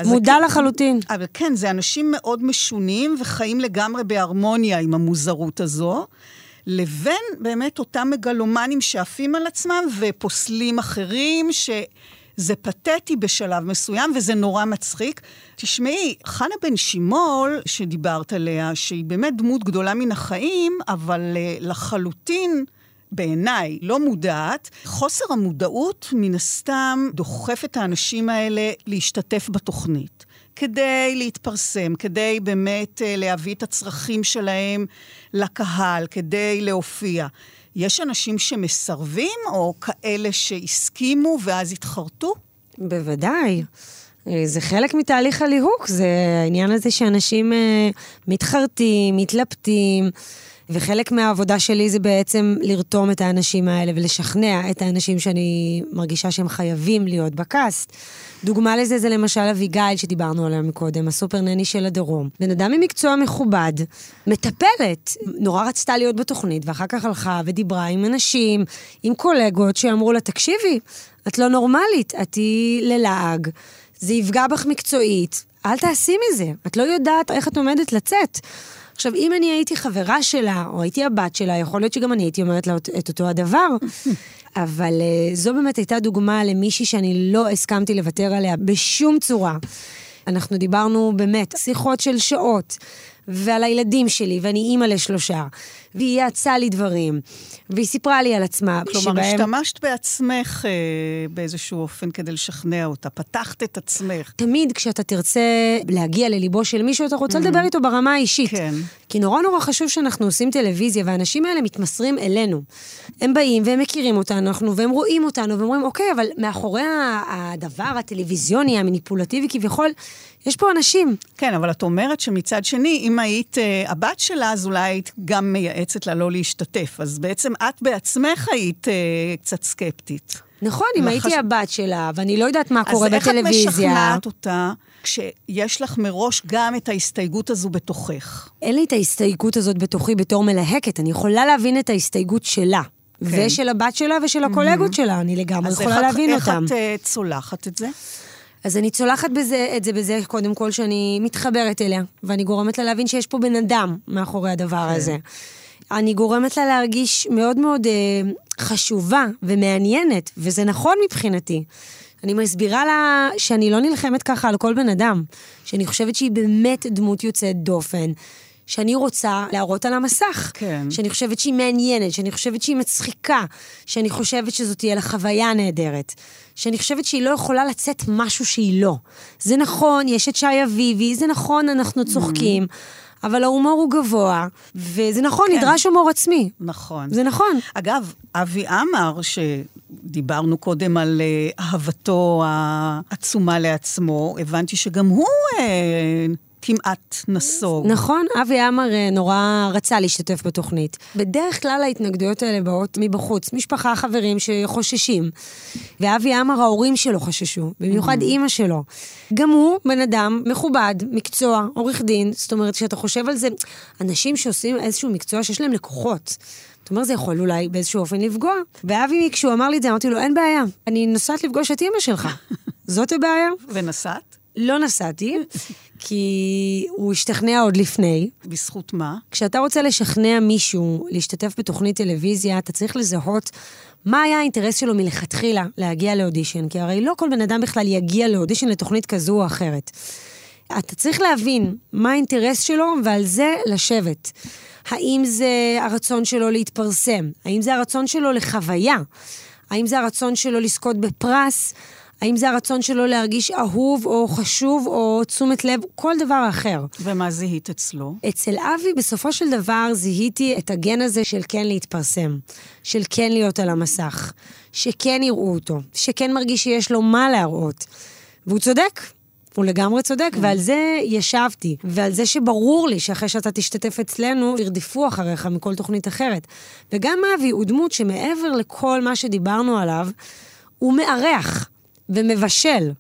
מודע זה, לחלוטין. אבל כן, זה אנשים מאוד משונים וחיים לגמרי בהרמוניה עם המוזרות הזו. לבין באמת אותם מגלומנים שעפים על עצמם ופוסלים אחרים, ש... זה פתטי בשלב מסוים, וזה נורא מצחיק. תשמעי, חנה בן שימול, שדיברת עליה, שהיא באמת דמות גדולה מן החיים, אבל uh, לחלוטין... בעיניי, לא מודעת, חוסר המודעות מן הסתם דוחף את האנשים האלה להשתתף בתוכנית. כדי להתפרסם, כדי באמת uh, להביא את הצרכים שלהם לקהל, כדי להופיע. יש אנשים שמסרבים, או כאלה שהסכימו ואז התחרטו? בוודאי. זה חלק מתהליך הליהוק, זה העניין הזה שאנשים uh, מתחרטים, מתלבטים. וחלק מהעבודה שלי זה בעצם לרתום את האנשים האלה ולשכנע את האנשים שאני מרגישה שהם חייבים להיות בקאסט. דוגמה לזה זה למשל אביגיל שדיברנו עליה מקודם, הסופר נני של הדרום. בן אדם ממקצוע מכובד, מטפלת, נורא רצתה להיות בתוכנית, ואחר כך הלכה ודיברה עם אנשים, עם קולגות שאמרו לה, תקשיבי, את לא נורמלית, את היא ללעג, זה יפגע בך מקצועית, אל תעשי מזה, את לא יודעת איך את עומדת לצאת. עכשיו, אם אני הייתי חברה שלה, או הייתי הבת שלה, יכול להיות שגם אני הייתי אומרת לה את אותו הדבר. אבל uh, זו באמת הייתה דוגמה למישהי שאני לא הסכמתי לוותר עליה בשום צורה. אנחנו דיברנו באמת שיחות של שעות. ועל הילדים שלי, ואני אימא לשלושה, והיא יעצה לי דברים, והיא סיפרה לי על עצמה. כלומר, שבהם... השתמשת בעצמך אה, באיזשהו אופן כדי לשכנע אותה, פתחת את עצמך. תמיד כשאתה תרצה להגיע לליבו של מישהו, אתה רוצה mm-hmm. לדבר איתו ברמה האישית. כן. כי נורא נורא חשוב שאנחנו עושים טלוויזיה, והאנשים האלה מתמסרים אלינו. הם באים והם מכירים אותנו, והם רואים אותנו, ואומרים, אוקיי, אבל מאחורי הדבר הטלוויזיוני, המניפולטיבי כביכול, יש פה אנשים. כן, אבל את אומרת שמצד שני, אם היית uh, הבת שלה, אז אולי היית גם מייעצת לה לא להשתתף. אז בעצם את בעצמך היית uh, קצת סקפטית. נכון, אם. הייתי הבת שלה, ואני לא יודעת מה קורה בטלוויזיה. אז איך את משכנעת אותה כשיש לך מראש גם את ההסתייגות הזו בתוכך? אין לי את ההסתייגות הזאת בתוכי בתור מלהקת, אני יכולה להבין את ההסתייגות שלה. ושל הבת שלה ושל הקולגות שלה, אני לגמרי אז יכולה איך את- להבין איך אותם. את אה, צולחת את זה? אז אני צולחת בזה, את זה בזה, קודם כל, שאני מתחברת אליה, ואני גורמת לה להבין שיש פה בן אדם מאחורי הדבר כן. הזה. אני גורמת לה להרגיש מאוד מאוד אה, חשובה ומעניינת, וזה נכון מבחינתי. אני מסבירה לה שאני לא נלחמת ככה על כל בן אדם, שאני חושבת שהיא באמת דמות יוצאת דופן. שאני רוצה להראות על המסך. כן. שאני חושבת שהיא מעניינת, שאני חושבת שהיא מצחיקה, שאני חושבת שזאת תהיה לה חוויה נהדרת. שאני חושבת שהיא לא יכולה לצאת משהו שהיא לא. זה נכון, יש את שי אביבי, זה נכון, אנחנו צוחקים, אבל ההומור הוא גבוה, וזה נכון, כן. נדרש הומור עצמי. נכון. זה נכון. אגב, אבי עמר, שדיברנו קודם על אה, אהבתו העצומה לעצמו, הבנתי שגם הוא אה, כמעט נסוג. נכון, אבי עמר אה, נורא רצה להשתתף בתוכנית. בדרך כלל ההתנגדויות האלה באות מבחוץ, משפחה, חברים שחוששים. ואבי עמר, ההורים שלו חששו, במיוחד אימא שלו. גם הוא בן אדם מכובד, מקצוע, עורך דין, זאת אומרת, כשאתה חושב על זה, אנשים שעושים איזשהו מקצוע שיש להם לקוחות. זאת אומרת, זה יכול אולי באיזשהו אופן לפגוע. ואבי, כשהוא אמר לי את זה, אמרתי לו, אין בעיה, אני נוסעת לפגוש את אימא שלך. זאת הבעיה. ונסעת? לא נסעתי, כי הוא השתכנע עוד לפני. בזכות מה? כשאתה רוצה לשכנע מישהו להשתתף בתוכנית טלוויזיה, אתה צריך לזהות מה היה האינטרס שלו מלכתחילה להגיע לאודישן, כי הרי לא כל בן אדם בכלל יגיע לאודישן לתוכנית כזו או אחרת. אתה צריך להבין מה האינטרס שלו ועל זה לשבת. האם זה הרצון שלו להתפרסם? האם זה הרצון שלו לחוויה? האם זה הרצון שלו לזכות בפרס? האם זה הרצון שלו להרגיש אהוב או חשוב או תשומת לב? כל דבר אחר. ומה זיהית אצלו? אצל אבי, בסופו של דבר, זיהיתי את הגן הזה של כן להתפרסם, של כן להיות על המסך, שכן יראו אותו, שכן מרגיש שיש לו מה להראות. והוא צודק. הוא לגמרי צודק, ועל זה ישבתי, ועל זה שברור לי שאחרי שאתה תשתתף אצלנו, ירדפו אחריך מכל תוכנית אחרת. וגם אבי הוא דמות שמעבר לכל מה שדיברנו עליו, הוא מארח ומבשל.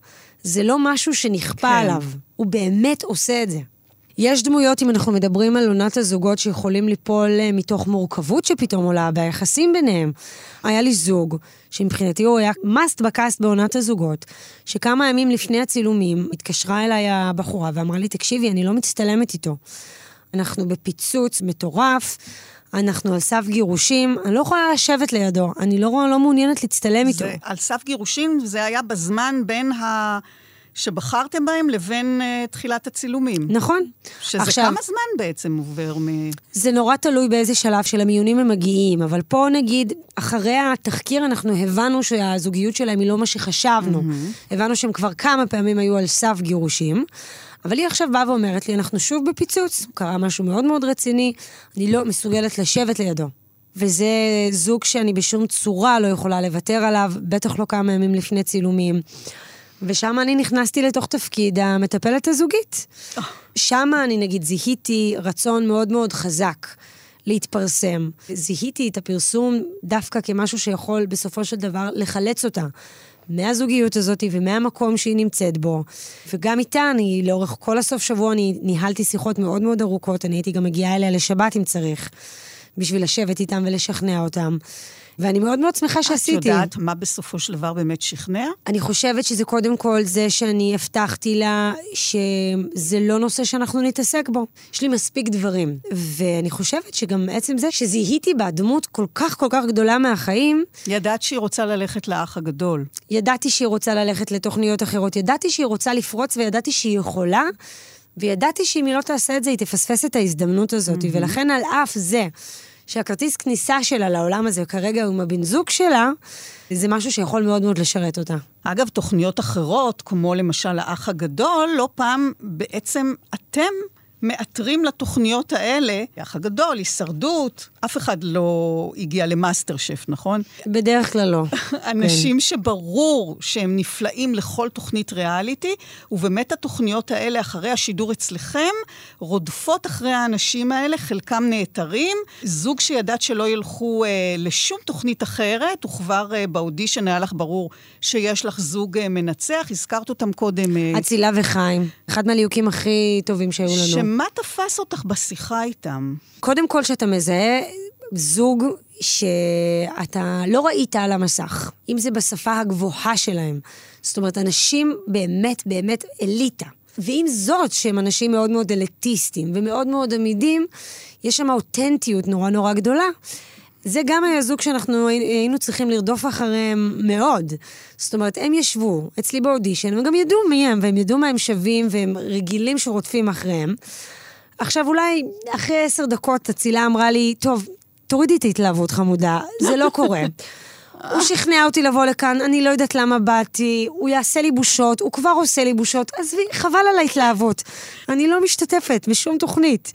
זה לא משהו שנכפה כן. עליו, הוא באמת עושה את זה. יש דמויות, אם אנחנו מדברים על עונת הזוגות, שיכולים ליפול אה, מתוך מורכבות שפתאום עולה ביחסים ביניהם. היה לי זוג, שמבחינתי הוא היה מאסט בקאסט בעונת הזוגות, שכמה ימים לפני הצילומים התקשרה אליי הבחורה ואמרה לי, תקשיבי, אני לא מצטלמת איתו. אנחנו בפיצוץ מטורף, אנחנו על סף גירושים, אני לא יכולה לשבת לידו, אני לא, לא מעוניינת להצטלם איתו. זה על סף גירושים, זה היה בזמן בין ה... שבחרתם בהם לבין uh, תחילת הצילומים. נכון. שזה עכשיו- כמה זמן בעצם עובר מ... זה נורא תלוי באיזה שלב של המיונים הם מגיעים, אבל פה נגיד, אחרי התחקיר אנחנו הבנו שהזוגיות שלהם היא לא מה שחשבנו. הבנו שהם כבר כמה פעמים היו על סף גירושים, אבל היא עכשיו באה ואומרת לי, אנחנו שוב בפיצוץ, קרה משהו מאוד מאוד רציני, אני לא מסוגלת לשבת לידו. וזה זוג שאני בשום צורה לא יכולה לוותר עליו, בטח לא כמה ימים לפני צילומים. ושם אני נכנסתי לתוך תפקיד המטפלת הזוגית. שם אני נגיד זיהיתי רצון מאוד מאוד חזק להתפרסם. זיהיתי את הפרסום דווקא כמשהו שיכול בסופו של דבר לחלץ אותה. מהזוגיות הזאת ומהמקום שהיא נמצאת בו. וגם איתה, אני לאורך כל הסוף שבוע, אני ניהלתי שיחות מאוד מאוד ארוכות, אני הייתי גם מגיעה אליה לשבת אם צריך, בשביל לשבת איתם ולשכנע אותם. ואני מאוד מאוד שמחה שעשיתי. את יודעת מה בסופו של דבר באמת שכנע? אני חושבת שזה קודם כל זה שאני הבטחתי לה שזה לא נושא שאנחנו נתעסק בו. יש לי מספיק דברים. ואני חושבת שגם עצם זה שזיהיתי בה דמות כל כך כל כך גדולה מהחיים, ידעת שהיא רוצה ללכת לאח הגדול. ידעתי שהיא רוצה ללכת לתוכניות אחרות, ידעתי שהיא רוצה לפרוץ וידעתי שהיא יכולה, וידעתי שאם היא לא תעשה את זה, היא תפספס את ההזדמנות הזאת. Mm-hmm. ולכן על אף זה שהכרטיס כניסה שלה לעולם הזה כרגע הוא עם הבן זוג שלה, זה משהו שיכול מאוד מאוד לשרת אותה. אגב, תוכניות אחרות, כמו למשל האח הגדול, לא פעם בעצם אתם מאתרים לתוכניות האלה, האח הגדול, הישרדות, אף אחד לא הגיע למאסטר שף, נכון? בדרך כלל לא. אנשים שברור שהם נפלאים לכל תוכנית ריאליטי, ובאמת התוכניות האלה, אחרי השידור אצלכם, רודפות אחרי האנשים האלה, חלקם נעתרים. זוג שידעת שלא ילכו אה, לשום תוכנית אחרת, וכבר אה, באודישן היה לך ברור שיש לך זוג אה, מנצח, הזכרת אותם קודם. אה, אצילה וחיים, אחד מהליהוקים הכי טובים שהיו לנו. שמה תפס אותך בשיחה איתם? קודם כל, שאתה מזהה זוג שאתה לא ראית על המסך, אם זה בשפה הגבוהה שלהם. זאת אומרת, אנשים באמת באמת אליטה. ועם זאת, שהם אנשים מאוד מאוד אליטיסטים ומאוד מאוד עמידים, יש שם אותנטיות נורא נורא גדולה. זה גם היה זוג שאנחנו היינו צריכים לרדוף אחריהם מאוד. זאת אומרת, הם ישבו אצלי באודישן, הם גם ידעו מי הם, והם ידעו מה הם שווים, והם רגילים שרודפים אחריהם. עכשיו, אולי אחרי עשר דקות אצילה אמרה לי, טוב, תורידי את ההתלהבות חמודה, זה לא קורה. הוא שכנע אותי לבוא לכאן, אני לא יודעת למה באתי, הוא יעשה לי בושות, הוא כבר עושה לי בושות, עזבי, חבל על ההתלהבות. אני לא משתתפת בשום תוכנית.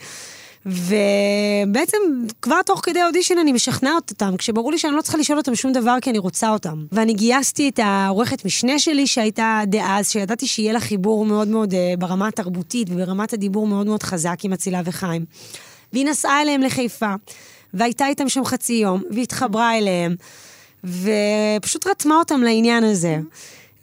ובעצם כבר תוך כדי האודישן אני משכנעת אותם, כשברור לי שאני לא צריכה לשאול אותם שום דבר כי אני רוצה אותם. ואני גייסתי את העורכת משנה שלי שהייתה דאז, שידעתי שיהיה לה חיבור מאוד מאוד אה, ברמה התרבותית וברמת הדיבור מאוד מאוד חזק עם אצילה וחיים. והיא נסעה אליהם לחיפה, והייתה איתם שם חצי יום, והתחברה אליהם, ופשוט רתמה אותם לעניין הזה.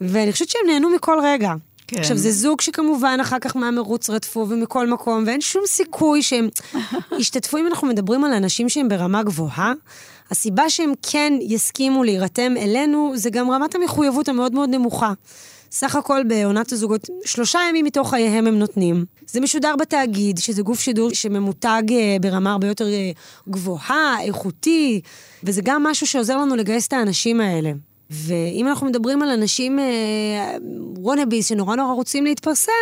ואני חושבת שהם נהנו מכל רגע. כן. עכשיו, זה זוג שכמובן אחר כך מהמרוץ רדפו ומכל מקום, ואין שום סיכוי שהם ישתתפו, אם אנחנו מדברים על אנשים שהם ברמה גבוהה, הסיבה שהם כן יסכימו להירתם אלינו, זה גם רמת המחויבות המאוד מאוד נמוכה. סך הכל בעונת הזוגות, שלושה ימים מתוך חייהם הם נותנים. זה משודר בתאגיד, שזה גוף שידור שממותג אה, ברמה הרבה יותר אה, גבוהה, איכותי, וזה גם משהו שעוזר לנו לגייס את האנשים האלה. ואם אנחנו מדברים על אנשים וונאביס אה, שנורא נורא רוצים להתפרסם,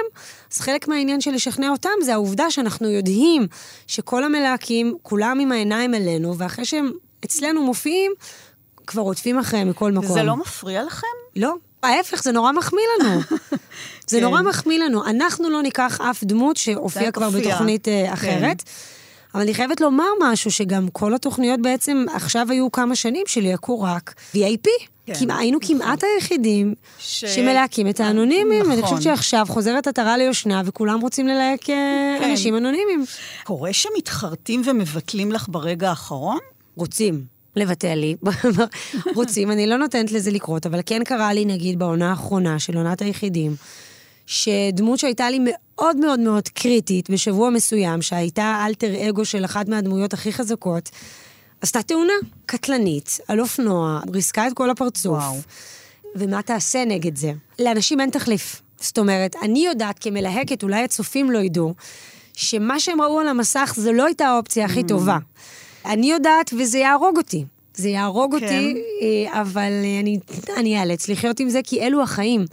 אז חלק מהעניין של לשכנע אותם זה העובדה שאנחנו יודעים שכל המלהקים, כולם עם העיניים אלינו, ואחרי שהם אצלנו מופיעים, כבר רודפים אחריהם מכל מקום. זה לא מפריע לכם? לא. ההפך, זה נורא מחמיא לנו. זה נורא כן. מחמיא לנו. אנחנו לא ניקח אף דמות שהופיעה כבר בתוכנית אה, כן. אחרת. אבל אני חייבת לומר משהו, שגם כל התוכניות בעצם עכשיו היו כמה שנים שליהקו רק VIP. כן, היינו נכון. כמעט היחידים ש... שמלהקים את האנונימים. נכון. אני חושבת שעכשיו חוזרת עטרה ליושנה, וכולם רוצים ללהק אה, כן. אנשים אנונימיים. קורה שמתחרטים ומבטלים לך ברגע האחרון? רוצים. לבטל לי, רוצים, אני לא נותנת לזה לקרות, אבל כן קרה לי, נגיד, בעונה האחרונה של עונת היחידים, שדמות שהייתה לי מאוד מאוד מאוד קריטית בשבוע מסוים, שהייתה אלטר אגו של אחת מהדמויות הכי חזקות, עשתה תאונה קטלנית על אופנוע, ריסקה את כל הפרצוף. וואו. ומה תעשה נגד זה? לאנשים אין תחליף. זאת אומרת, אני יודעת כמלהקת, אולי הצופים לא ידעו, שמה שהם ראו על המסך זו לא הייתה האופציה הכי mm. טובה. אני יודעת, וזה יהרוג אותי. זה יהרוג כן. אותי, אה, אבל אני, אני אאלץ לחיות עם זה, כי אלו החיים.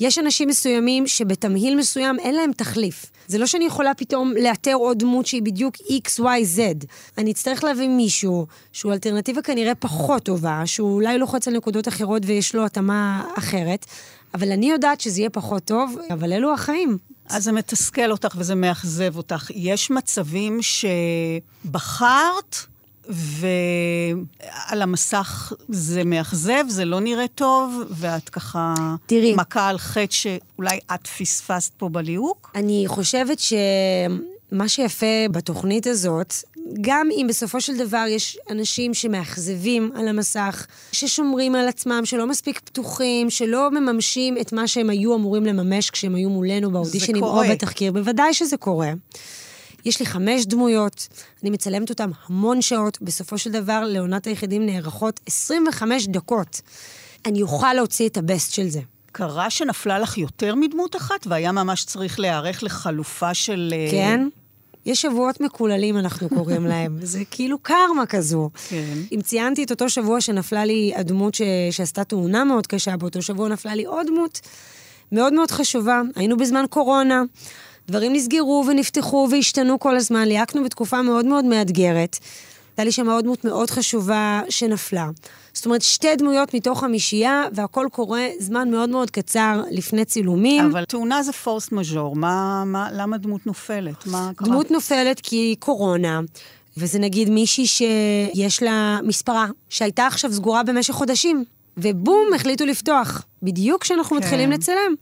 יש אנשים מסוימים שבתמהיל מסוים אין להם תחליף. זה לא שאני יכולה פתאום לאתר עוד דמות שהיא בדיוק X, Y, Z. אני אצטרך להביא מישהו שהוא אלטרנטיבה כנראה פחות טובה, שהוא אולי לוחץ על נקודות אחרות ויש לו התאמה אחרת, אבל אני יודעת שזה יהיה פחות טוב, אבל אלו החיים. אז זה מתסכל אותך וזה מאכזב אותך. יש מצבים שבחרת ועל המסך זה מאכזב, זה לא נראה טוב, ואת ככה תראי, מכה על חטא שאולי את פספסת פה בליהוק? אני חושבת שמה שיפה בתוכנית הזאת, גם אם בסופו של דבר יש אנשים שמאכזבים על המסך, ששומרים על עצמם, שלא מספיק פתוחים, שלא מממשים את מה שהם היו אמורים לממש כשהם היו מולנו באודישנים או בתחקיר, בוודאי שזה קורה. יש לי חמש דמויות, אני מצלמת אותן המון שעות, בסופו של דבר לעונת היחידים נערכות 25 דקות. אני אוכל להוציא את הבסט של זה. קרה שנפלה לך יותר מדמות אחת, והיה ממש צריך להיערך לחלופה של... אה, כן. יש שבועות מקוללים, אנחנו קוראים להם. זה כאילו קרמה כזו. כן. אם ציינתי את אותו שבוע שנפלה לי הדמות ש... שעשתה תאונה מאוד קשה, באותו שבוע נפלה לי עוד דמות מאוד מאוד חשובה. היינו בזמן קורונה. דברים נסגרו ונפתחו והשתנו כל הזמן, ליהקנו בתקופה מאוד מאוד מאתגרת. הייתה לי שם עוד דמות מאוד חשובה שנפלה. זאת אומרת, שתי דמויות מתוך חמישייה, והכל קורה זמן מאוד מאוד קצר לפני צילומים. אבל תאונה זה פורסט מז'ור, מה, מה, למה דמות נופלת? מה קרה? דמות נופלת כי קורונה, וזה נגיד מישהי שיש לה מספרה, שהייתה עכשיו סגורה במשך חודשים, ובום, החליטו לפתוח, בדיוק כשאנחנו כן. מתחילים לצלם.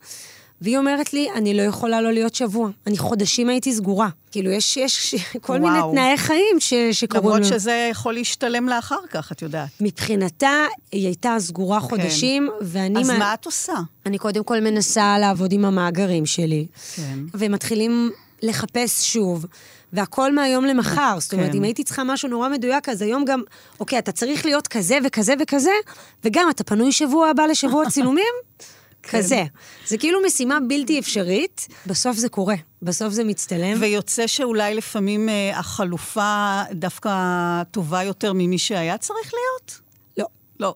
והיא אומרת לי, אני לא יכולה לא להיות שבוע. אני חודשים הייתי סגורה. כאילו, יש, יש כל וואו. מיני תנאי חיים ש, שקורים. למרות שזה יכול להשתלם לאחר כך, את יודעת. מבחינתה, היא הייתה סגורה כן. חודשים, ואני... אז מה... מה את עושה? אני קודם כל מנסה לעבוד עם המאגרים שלי. כן. ומתחילים לחפש שוב, והכל מהיום למחר. זאת אומרת, כן. אם הייתי צריכה משהו נורא מדויק, אז היום גם, אוקיי, אתה צריך להיות כזה וכזה וכזה, וגם אתה פנוי שבוע הבא לשבוע צילומים? כן. כזה. זה כאילו משימה בלתי אפשרית, בסוף זה קורה, בסוף זה מצטלם. ויוצא שאולי לפעמים אה, החלופה דווקא טובה יותר ממי שהיה צריך להיות? לא.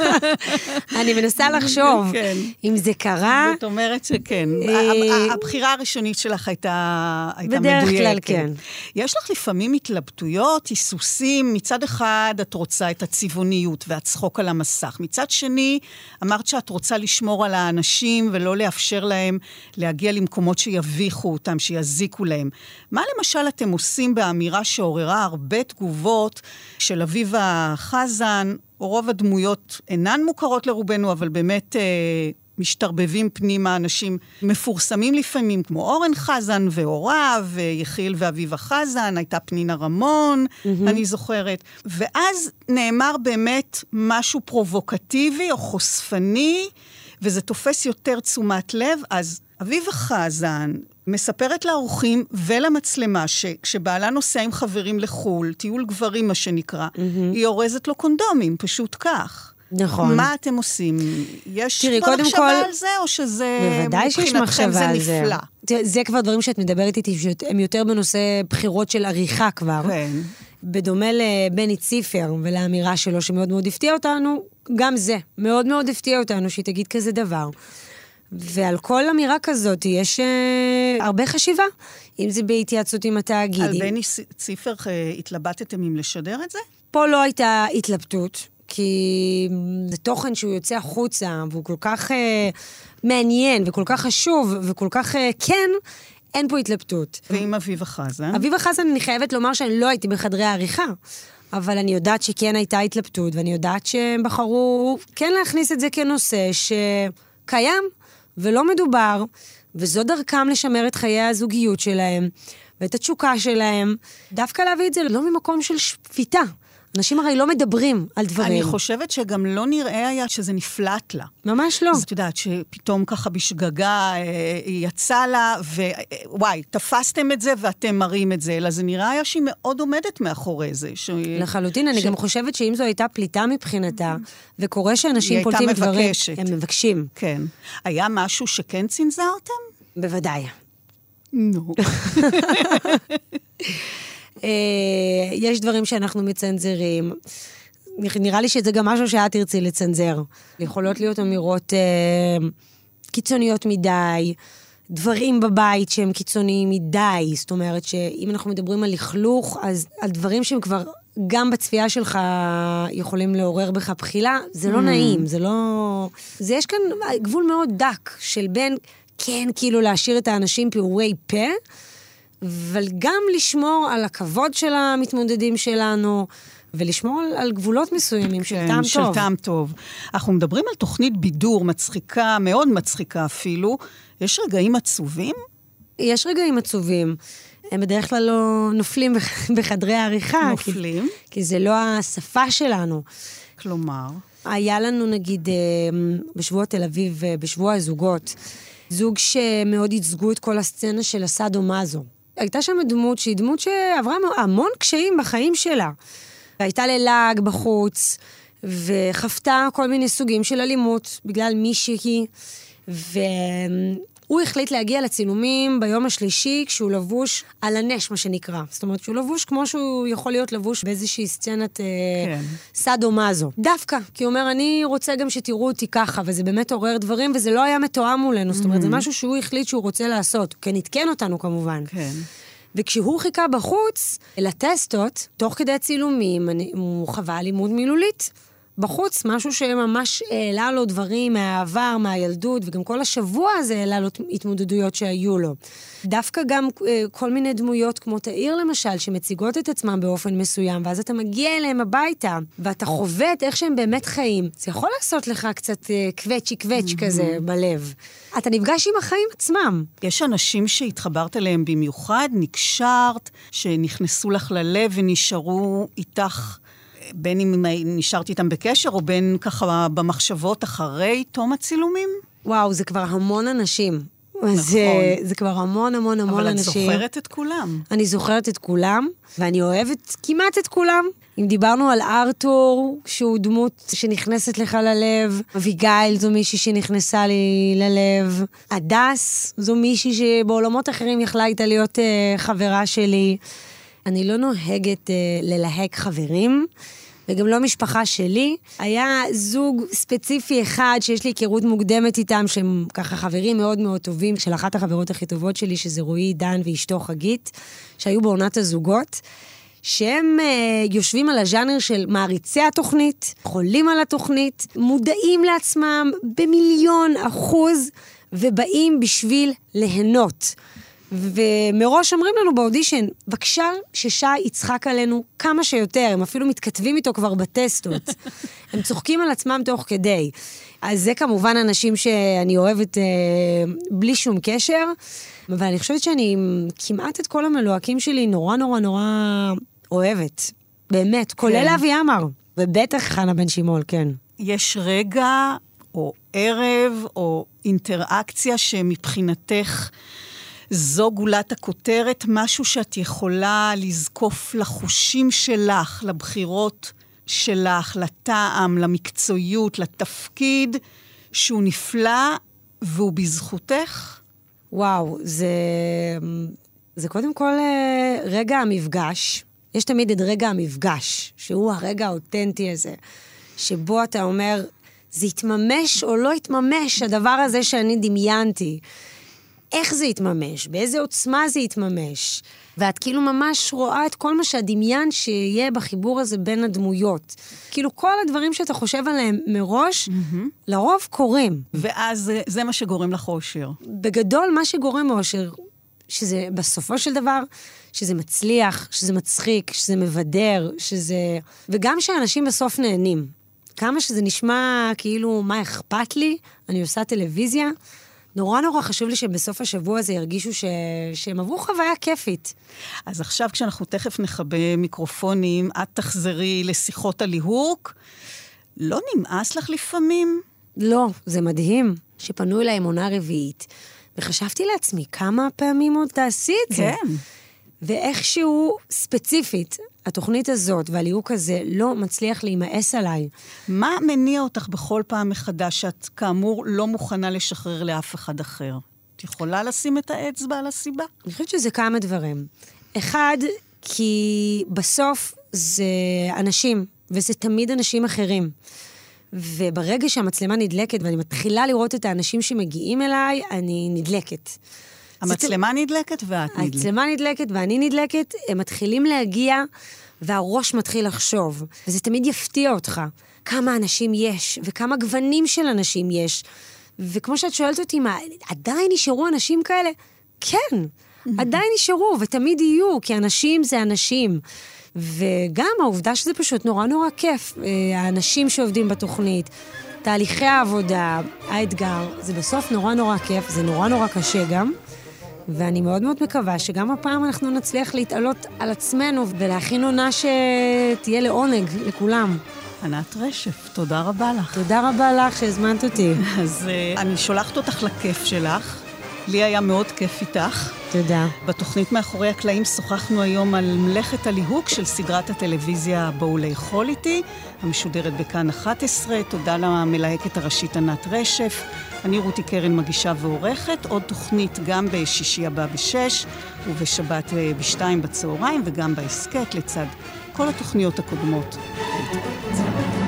אני מנסה לחשוב כן. אם זה קרה. זאת אומרת שכן. אה, הבחירה הראשונית שלך הייתה, הייתה בדרך מדויקת. כלל כן. יש לך לפעמים התלבטויות, היסוסים. מצד אחד, את רוצה את הצבעוניות והצחוק על המסך. מצד שני, אמרת שאת רוצה לשמור על האנשים ולא לאפשר להם להגיע למקומות שיביכו אותם, שיזיקו להם. מה למשל אתם עושים באמירה שעוררה הרבה תגובות של אביבה חזן, רוב הדמויות אינן מוכרות לרובנו, אבל באמת... אה, משתרבבים פנימה אנשים מפורסמים לפעמים, כמו אורן חזן והוריו, ויחיאל ואביבה חזן, הייתה פנינה רמון, mm-hmm. אני זוכרת. ואז נאמר באמת משהו פרובוקטיבי או חושפני, וזה תופס יותר תשומת לב, אז אביבה חזן מספרת לאורחים ולמצלמה שכשבעלה נוסע עם חברים לחו"ל, טיול גברים מה שנקרא, mm-hmm. היא אורזת לו קונדומים, פשוט כך. נכון. מה אתם עושים? יש תראי, כבר מחשבה כל- על זה, או שזה בוודאי שיש מחשבה זה על זה. נפלא? תראה, זה כבר דברים שאת מדברת איתי, שהם יותר בנושא בחירות של עריכה כבר. כן. בדומה לבני ציפר ולאמירה שלו, שמאוד מאוד הפתיע אותנו, גם זה מאוד מאוד הפתיע אותנו שהיא תגיד כזה דבר. ועל כל אמירה כזאת יש אה, הרבה חשיבה, אם זה בהתייעצות עם התאגיד. על בני ציפר אה, התלבטתם אם לשדר את זה? פה לא הייתה התלבטות, כי זה תוכן שהוא יוצא החוצה, והוא כל כך אה, מעניין, וכל כך חשוב, וכל כך אה, כן, אין פה התלבטות. ועם אביבה חזן? אביבה חזן, אני חייבת לומר שאני לא הייתי בחדרי העריכה, אבל אני יודעת שכן הייתה התלבטות, ואני יודעת שהם בחרו כן להכניס את זה כנושא שקיים ולא מדובר, וזו דרכם לשמר את חיי הזוגיות שלהם, ואת התשוקה שלהם, דווקא להביא את זה לא ממקום של שפיטה. אנשים הרי לא מדברים על דברים. אני חושבת שגם לא נראה היה שזה נפלט לה. ממש לא. אז את יודעת שפתאום ככה בשגגה אה, היא יצאה לה, ווואי, תפסתם את זה ואתם מראים את זה, אלא זה נראה היה שהיא מאוד עומדת מאחורי זה. ש... לחלוטין, אני ש- גם חושבת שאם זו הייתה פליטה מבחינתה, וקורה שאנשים היא פולטים הייתה דברים, מבקשת. הם מבקשים. כן. היה משהו שכן צנזרתם? בוודאי. נו. אה, יש דברים שאנחנו מצנזרים. נראה לי שזה גם משהו שאת תרצי לצנזר. יכולות להיות אמירות אה, קיצוניות מדי, דברים בבית שהם קיצוניים מדי. זאת אומרת שאם אנחנו מדברים על לכלוך, אז על דברים שהם כבר גם בצפייה שלך יכולים לעורר בך בחילה, זה לא Mm. נעים, זה לא... זה יש כאן גבול מאוד דק של בין, כן, כאילו להשאיר את האנשים פעורי פה, אבל גם לשמור על הכבוד של המתמודדים שלנו, ולשמור על, על גבולות מסוימים של טעם כן, של טוב. טעם טוב. אנחנו מדברים על תוכנית בידור מצחיקה, מאוד מצחיקה אפילו. יש רגעים עצובים? יש רגעים עצובים. הם בדרך כלל לא נופלים בח- בחדרי העריכה. נופלים? כי, כי זה לא השפה שלנו. כלומר? היה לנו נגיד אה, בשבוע תל אביב, אה, בשבוע הזוגות, זוג שמאוד ייצגו את כל הסצנה של הסאדו מאזו. הייתה שם דמות שהיא דמות שעברה מו- המון קשיים בחיים שלה. הייתה ללעג בחוץ, וחוותה כל מיני סוגים של אלימות בגלל מישהי, והוא החליט להגיע לצילומים ביום השלישי כשהוא לבוש על הנש, מה שנקרא. זאת אומרת, שהוא לבוש כמו שהוא יכול להיות לבוש באיזושהי סצנת אה, כן. סאדו מאזו. דווקא, כי הוא אומר, אני רוצה גם שתראו אותי ככה, וזה באמת עורר דברים, וזה לא היה מתואם מולנו. זאת אומרת, זה משהו שהוא החליט שהוא רוצה לעשות. הוא כן עדכן אותנו כמובן. כן. וכשהוא חיכה בחוץ לטסטות, תוך כדי הצילומים, אני, הוא חווה אלימות מילולית. בחוץ, משהו שממש העלה לו דברים מהעבר, מהילדות, וגם כל השבוע הזה העלה לו התמודדויות שהיו לו. דווקא גם אה, כל מיני דמויות כמו תאיר למשל, שמציגות את עצמם באופן מסוים, ואז אתה מגיע אליהם הביתה, ואתה חווה את איך שהם באמת חיים. זה יכול לעשות לך קצת אה, קווצ'י קווצ' כזה בלב. אתה נפגש עם החיים עצמם. יש אנשים שהתחברת אליהם במיוחד, נקשרת, שנכנסו לך ללב ונשארו איתך, בין אם נשארת איתם בקשר, או בין ככה במחשבות אחרי תום הצילומים? וואו, זה כבר המון אנשים. אז אה, זה כבר המון המון המון אבל את אנשים. זוכרת את כולם. אני זוכרת את כולם, ואני אוהבת כמעט את כולם. אם דיברנו על ארתור, שהוא דמות שנכנסת לך ללב, אביגיל זו מישהי שנכנסה לי ללב, הדס זו מישהי שבעולמות אחרים יכלה הייתה להיות אה, חברה שלי. אני לא נוהגת אה, ללהק חברים. וגם לא משפחה שלי. היה זוג ספציפי אחד שיש לי היכרות מוקדמת איתם, שהם ככה חברים מאוד מאוד טובים, של אחת החברות הכי טובות שלי, שזה רועי דן ואשתו חגית, שהיו בעונת הזוגות. שהם אה, יושבים על הז'אנר של מעריצי התוכנית, חולים על התוכנית, מודעים לעצמם במיליון אחוז, ובאים בשביל ליהנות. ומראש אומרים לנו באודישן, בבקשה ששי יצחק עלינו כמה שיותר, הם אפילו מתכתבים איתו כבר בטסטות. הם צוחקים על עצמם תוך כדי. אז זה כמובן אנשים שאני אוהבת אה, בלי שום קשר, אבל אני חושבת שאני כמעט את כל המלוהקים שלי נורא נורא נורא אוהבת. באמת, כולל אבי עמר, ובטח חנה בן שימול, כן. יש רגע, או ערב, או אינטראקציה שמבחינתך זו גולת הכותרת, משהו שאת יכולה לזקוף לחושים שלך, לבחירות שלך, לטעם, למקצועיות, לתפקיד, שהוא נפלא והוא בזכותך? וואו, זה, זה קודם כל אה, רגע המפגש. יש תמיד את רגע המפגש, שהוא הרגע האותנטי הזה, שבו אתה אומר, זה יתממש או לא יתממש, הדבר הזה שאני דמיינתי. איך זה יתממש, באיזה עוצמה זה יתממש. ואת כאילו ממש רואה את כל מה שהדמיין שיהיה בחיבור הזה בין הדמויות. כאילו כל הדברים שאתה חושב עליהם מראש, mm-hmm. לרוב קורים. ואז זה, זה מה שגורם לך אושר. בגדול, מה שגורם אושר, שזה בסופו של דבר, שזה מצליח, שזה מצחיק, שזה מבדר, שזה... וגם שאנשים בסוף נהנים. כמה שזה נשמע כאילו, מה אכפת לי? אני עושה טלוויזיה. נורא נורא חשוב לי שבסוף השבוע הזה ירגישו ש... שהם עברו חוויה כיפית. אז עכשיו, כשאנחנו תכף נכבה מיקרופונים, את תחזרי לשיחות הליהוק. לא נמאס לך לפעמים? לא, זה מדהים שפנו אליי עם עונה רביעית, וחשבתי לעצמי, כמה פעמים עוד תעשי את זה? כן. ואיכשהו, ספציפית, התוכנית הזאת והליהוק הזה לא מצליח להימאס עליי. מה מניע אותך בכל פעם מחדש שאת כאמור לא מוכנה לשחרר לאף אחד אחר? את יכולה לשים את האצבע על הסיבה? אני חושבת שזה כמה דברים. אחד, כי בסוף זה אנשים, וזה תמיד אנשים אחרים. וברגע שהמצלמה נדלקת ואני מתחילה לראות את האנשים שמגיעים אליי, אני נדלקת. המצלמה נדלקת ואת נדלקת. המצלמה נדלקת ואני נדלקת, הם מתחילים להגיע והראש מתחיל לחשוב. וזה תמיד יפתיע אותך, כמה אנשים יש וכמה גוונים של אנשים יש. וכמו שאת שואלת אותי, מה, עדיין נשארו אנשים כאלה? כן, עדיין נשארו ותמיד יהיו, כי אנשים זה אנשים. וגם העובדה שזה פשוט נורא נורא כיף, אה, האנשים שעובדים בתוכנית, תהליכי העבודה, האתגר, זה בסוף נורא נורא כיף, זה נורא נורא קשה גם. ואני מאוד מאוד מקווה שגם הפעם אנחנו נצליח להתעלות על עצמנו ולהכין עונה שתהיה לעונג לכולם. ענת רשף, תודה רבה לך. תודה רבה לך שהזמנת אותי. אז uh, אני שולחת אותך לכיף שלך. לי היה מאוד כיף איתך. תודה. בתוכנית מאחורי הקלעים שוחחנו היום על מלאכת הליהוק של סדרת הטלוויזיה בואו לאכול איתי, המשודרת בכאן 11. תודה למלהקת הראשית ענת רשף. אני רותי קרן מגישה ועורכת. עוד תוכנית גם בשישי הבא בשש, ובשבת אה, בשתיים בצהריים, וגם בהסכת לצד כל התוכניות הקודמות. להתראות.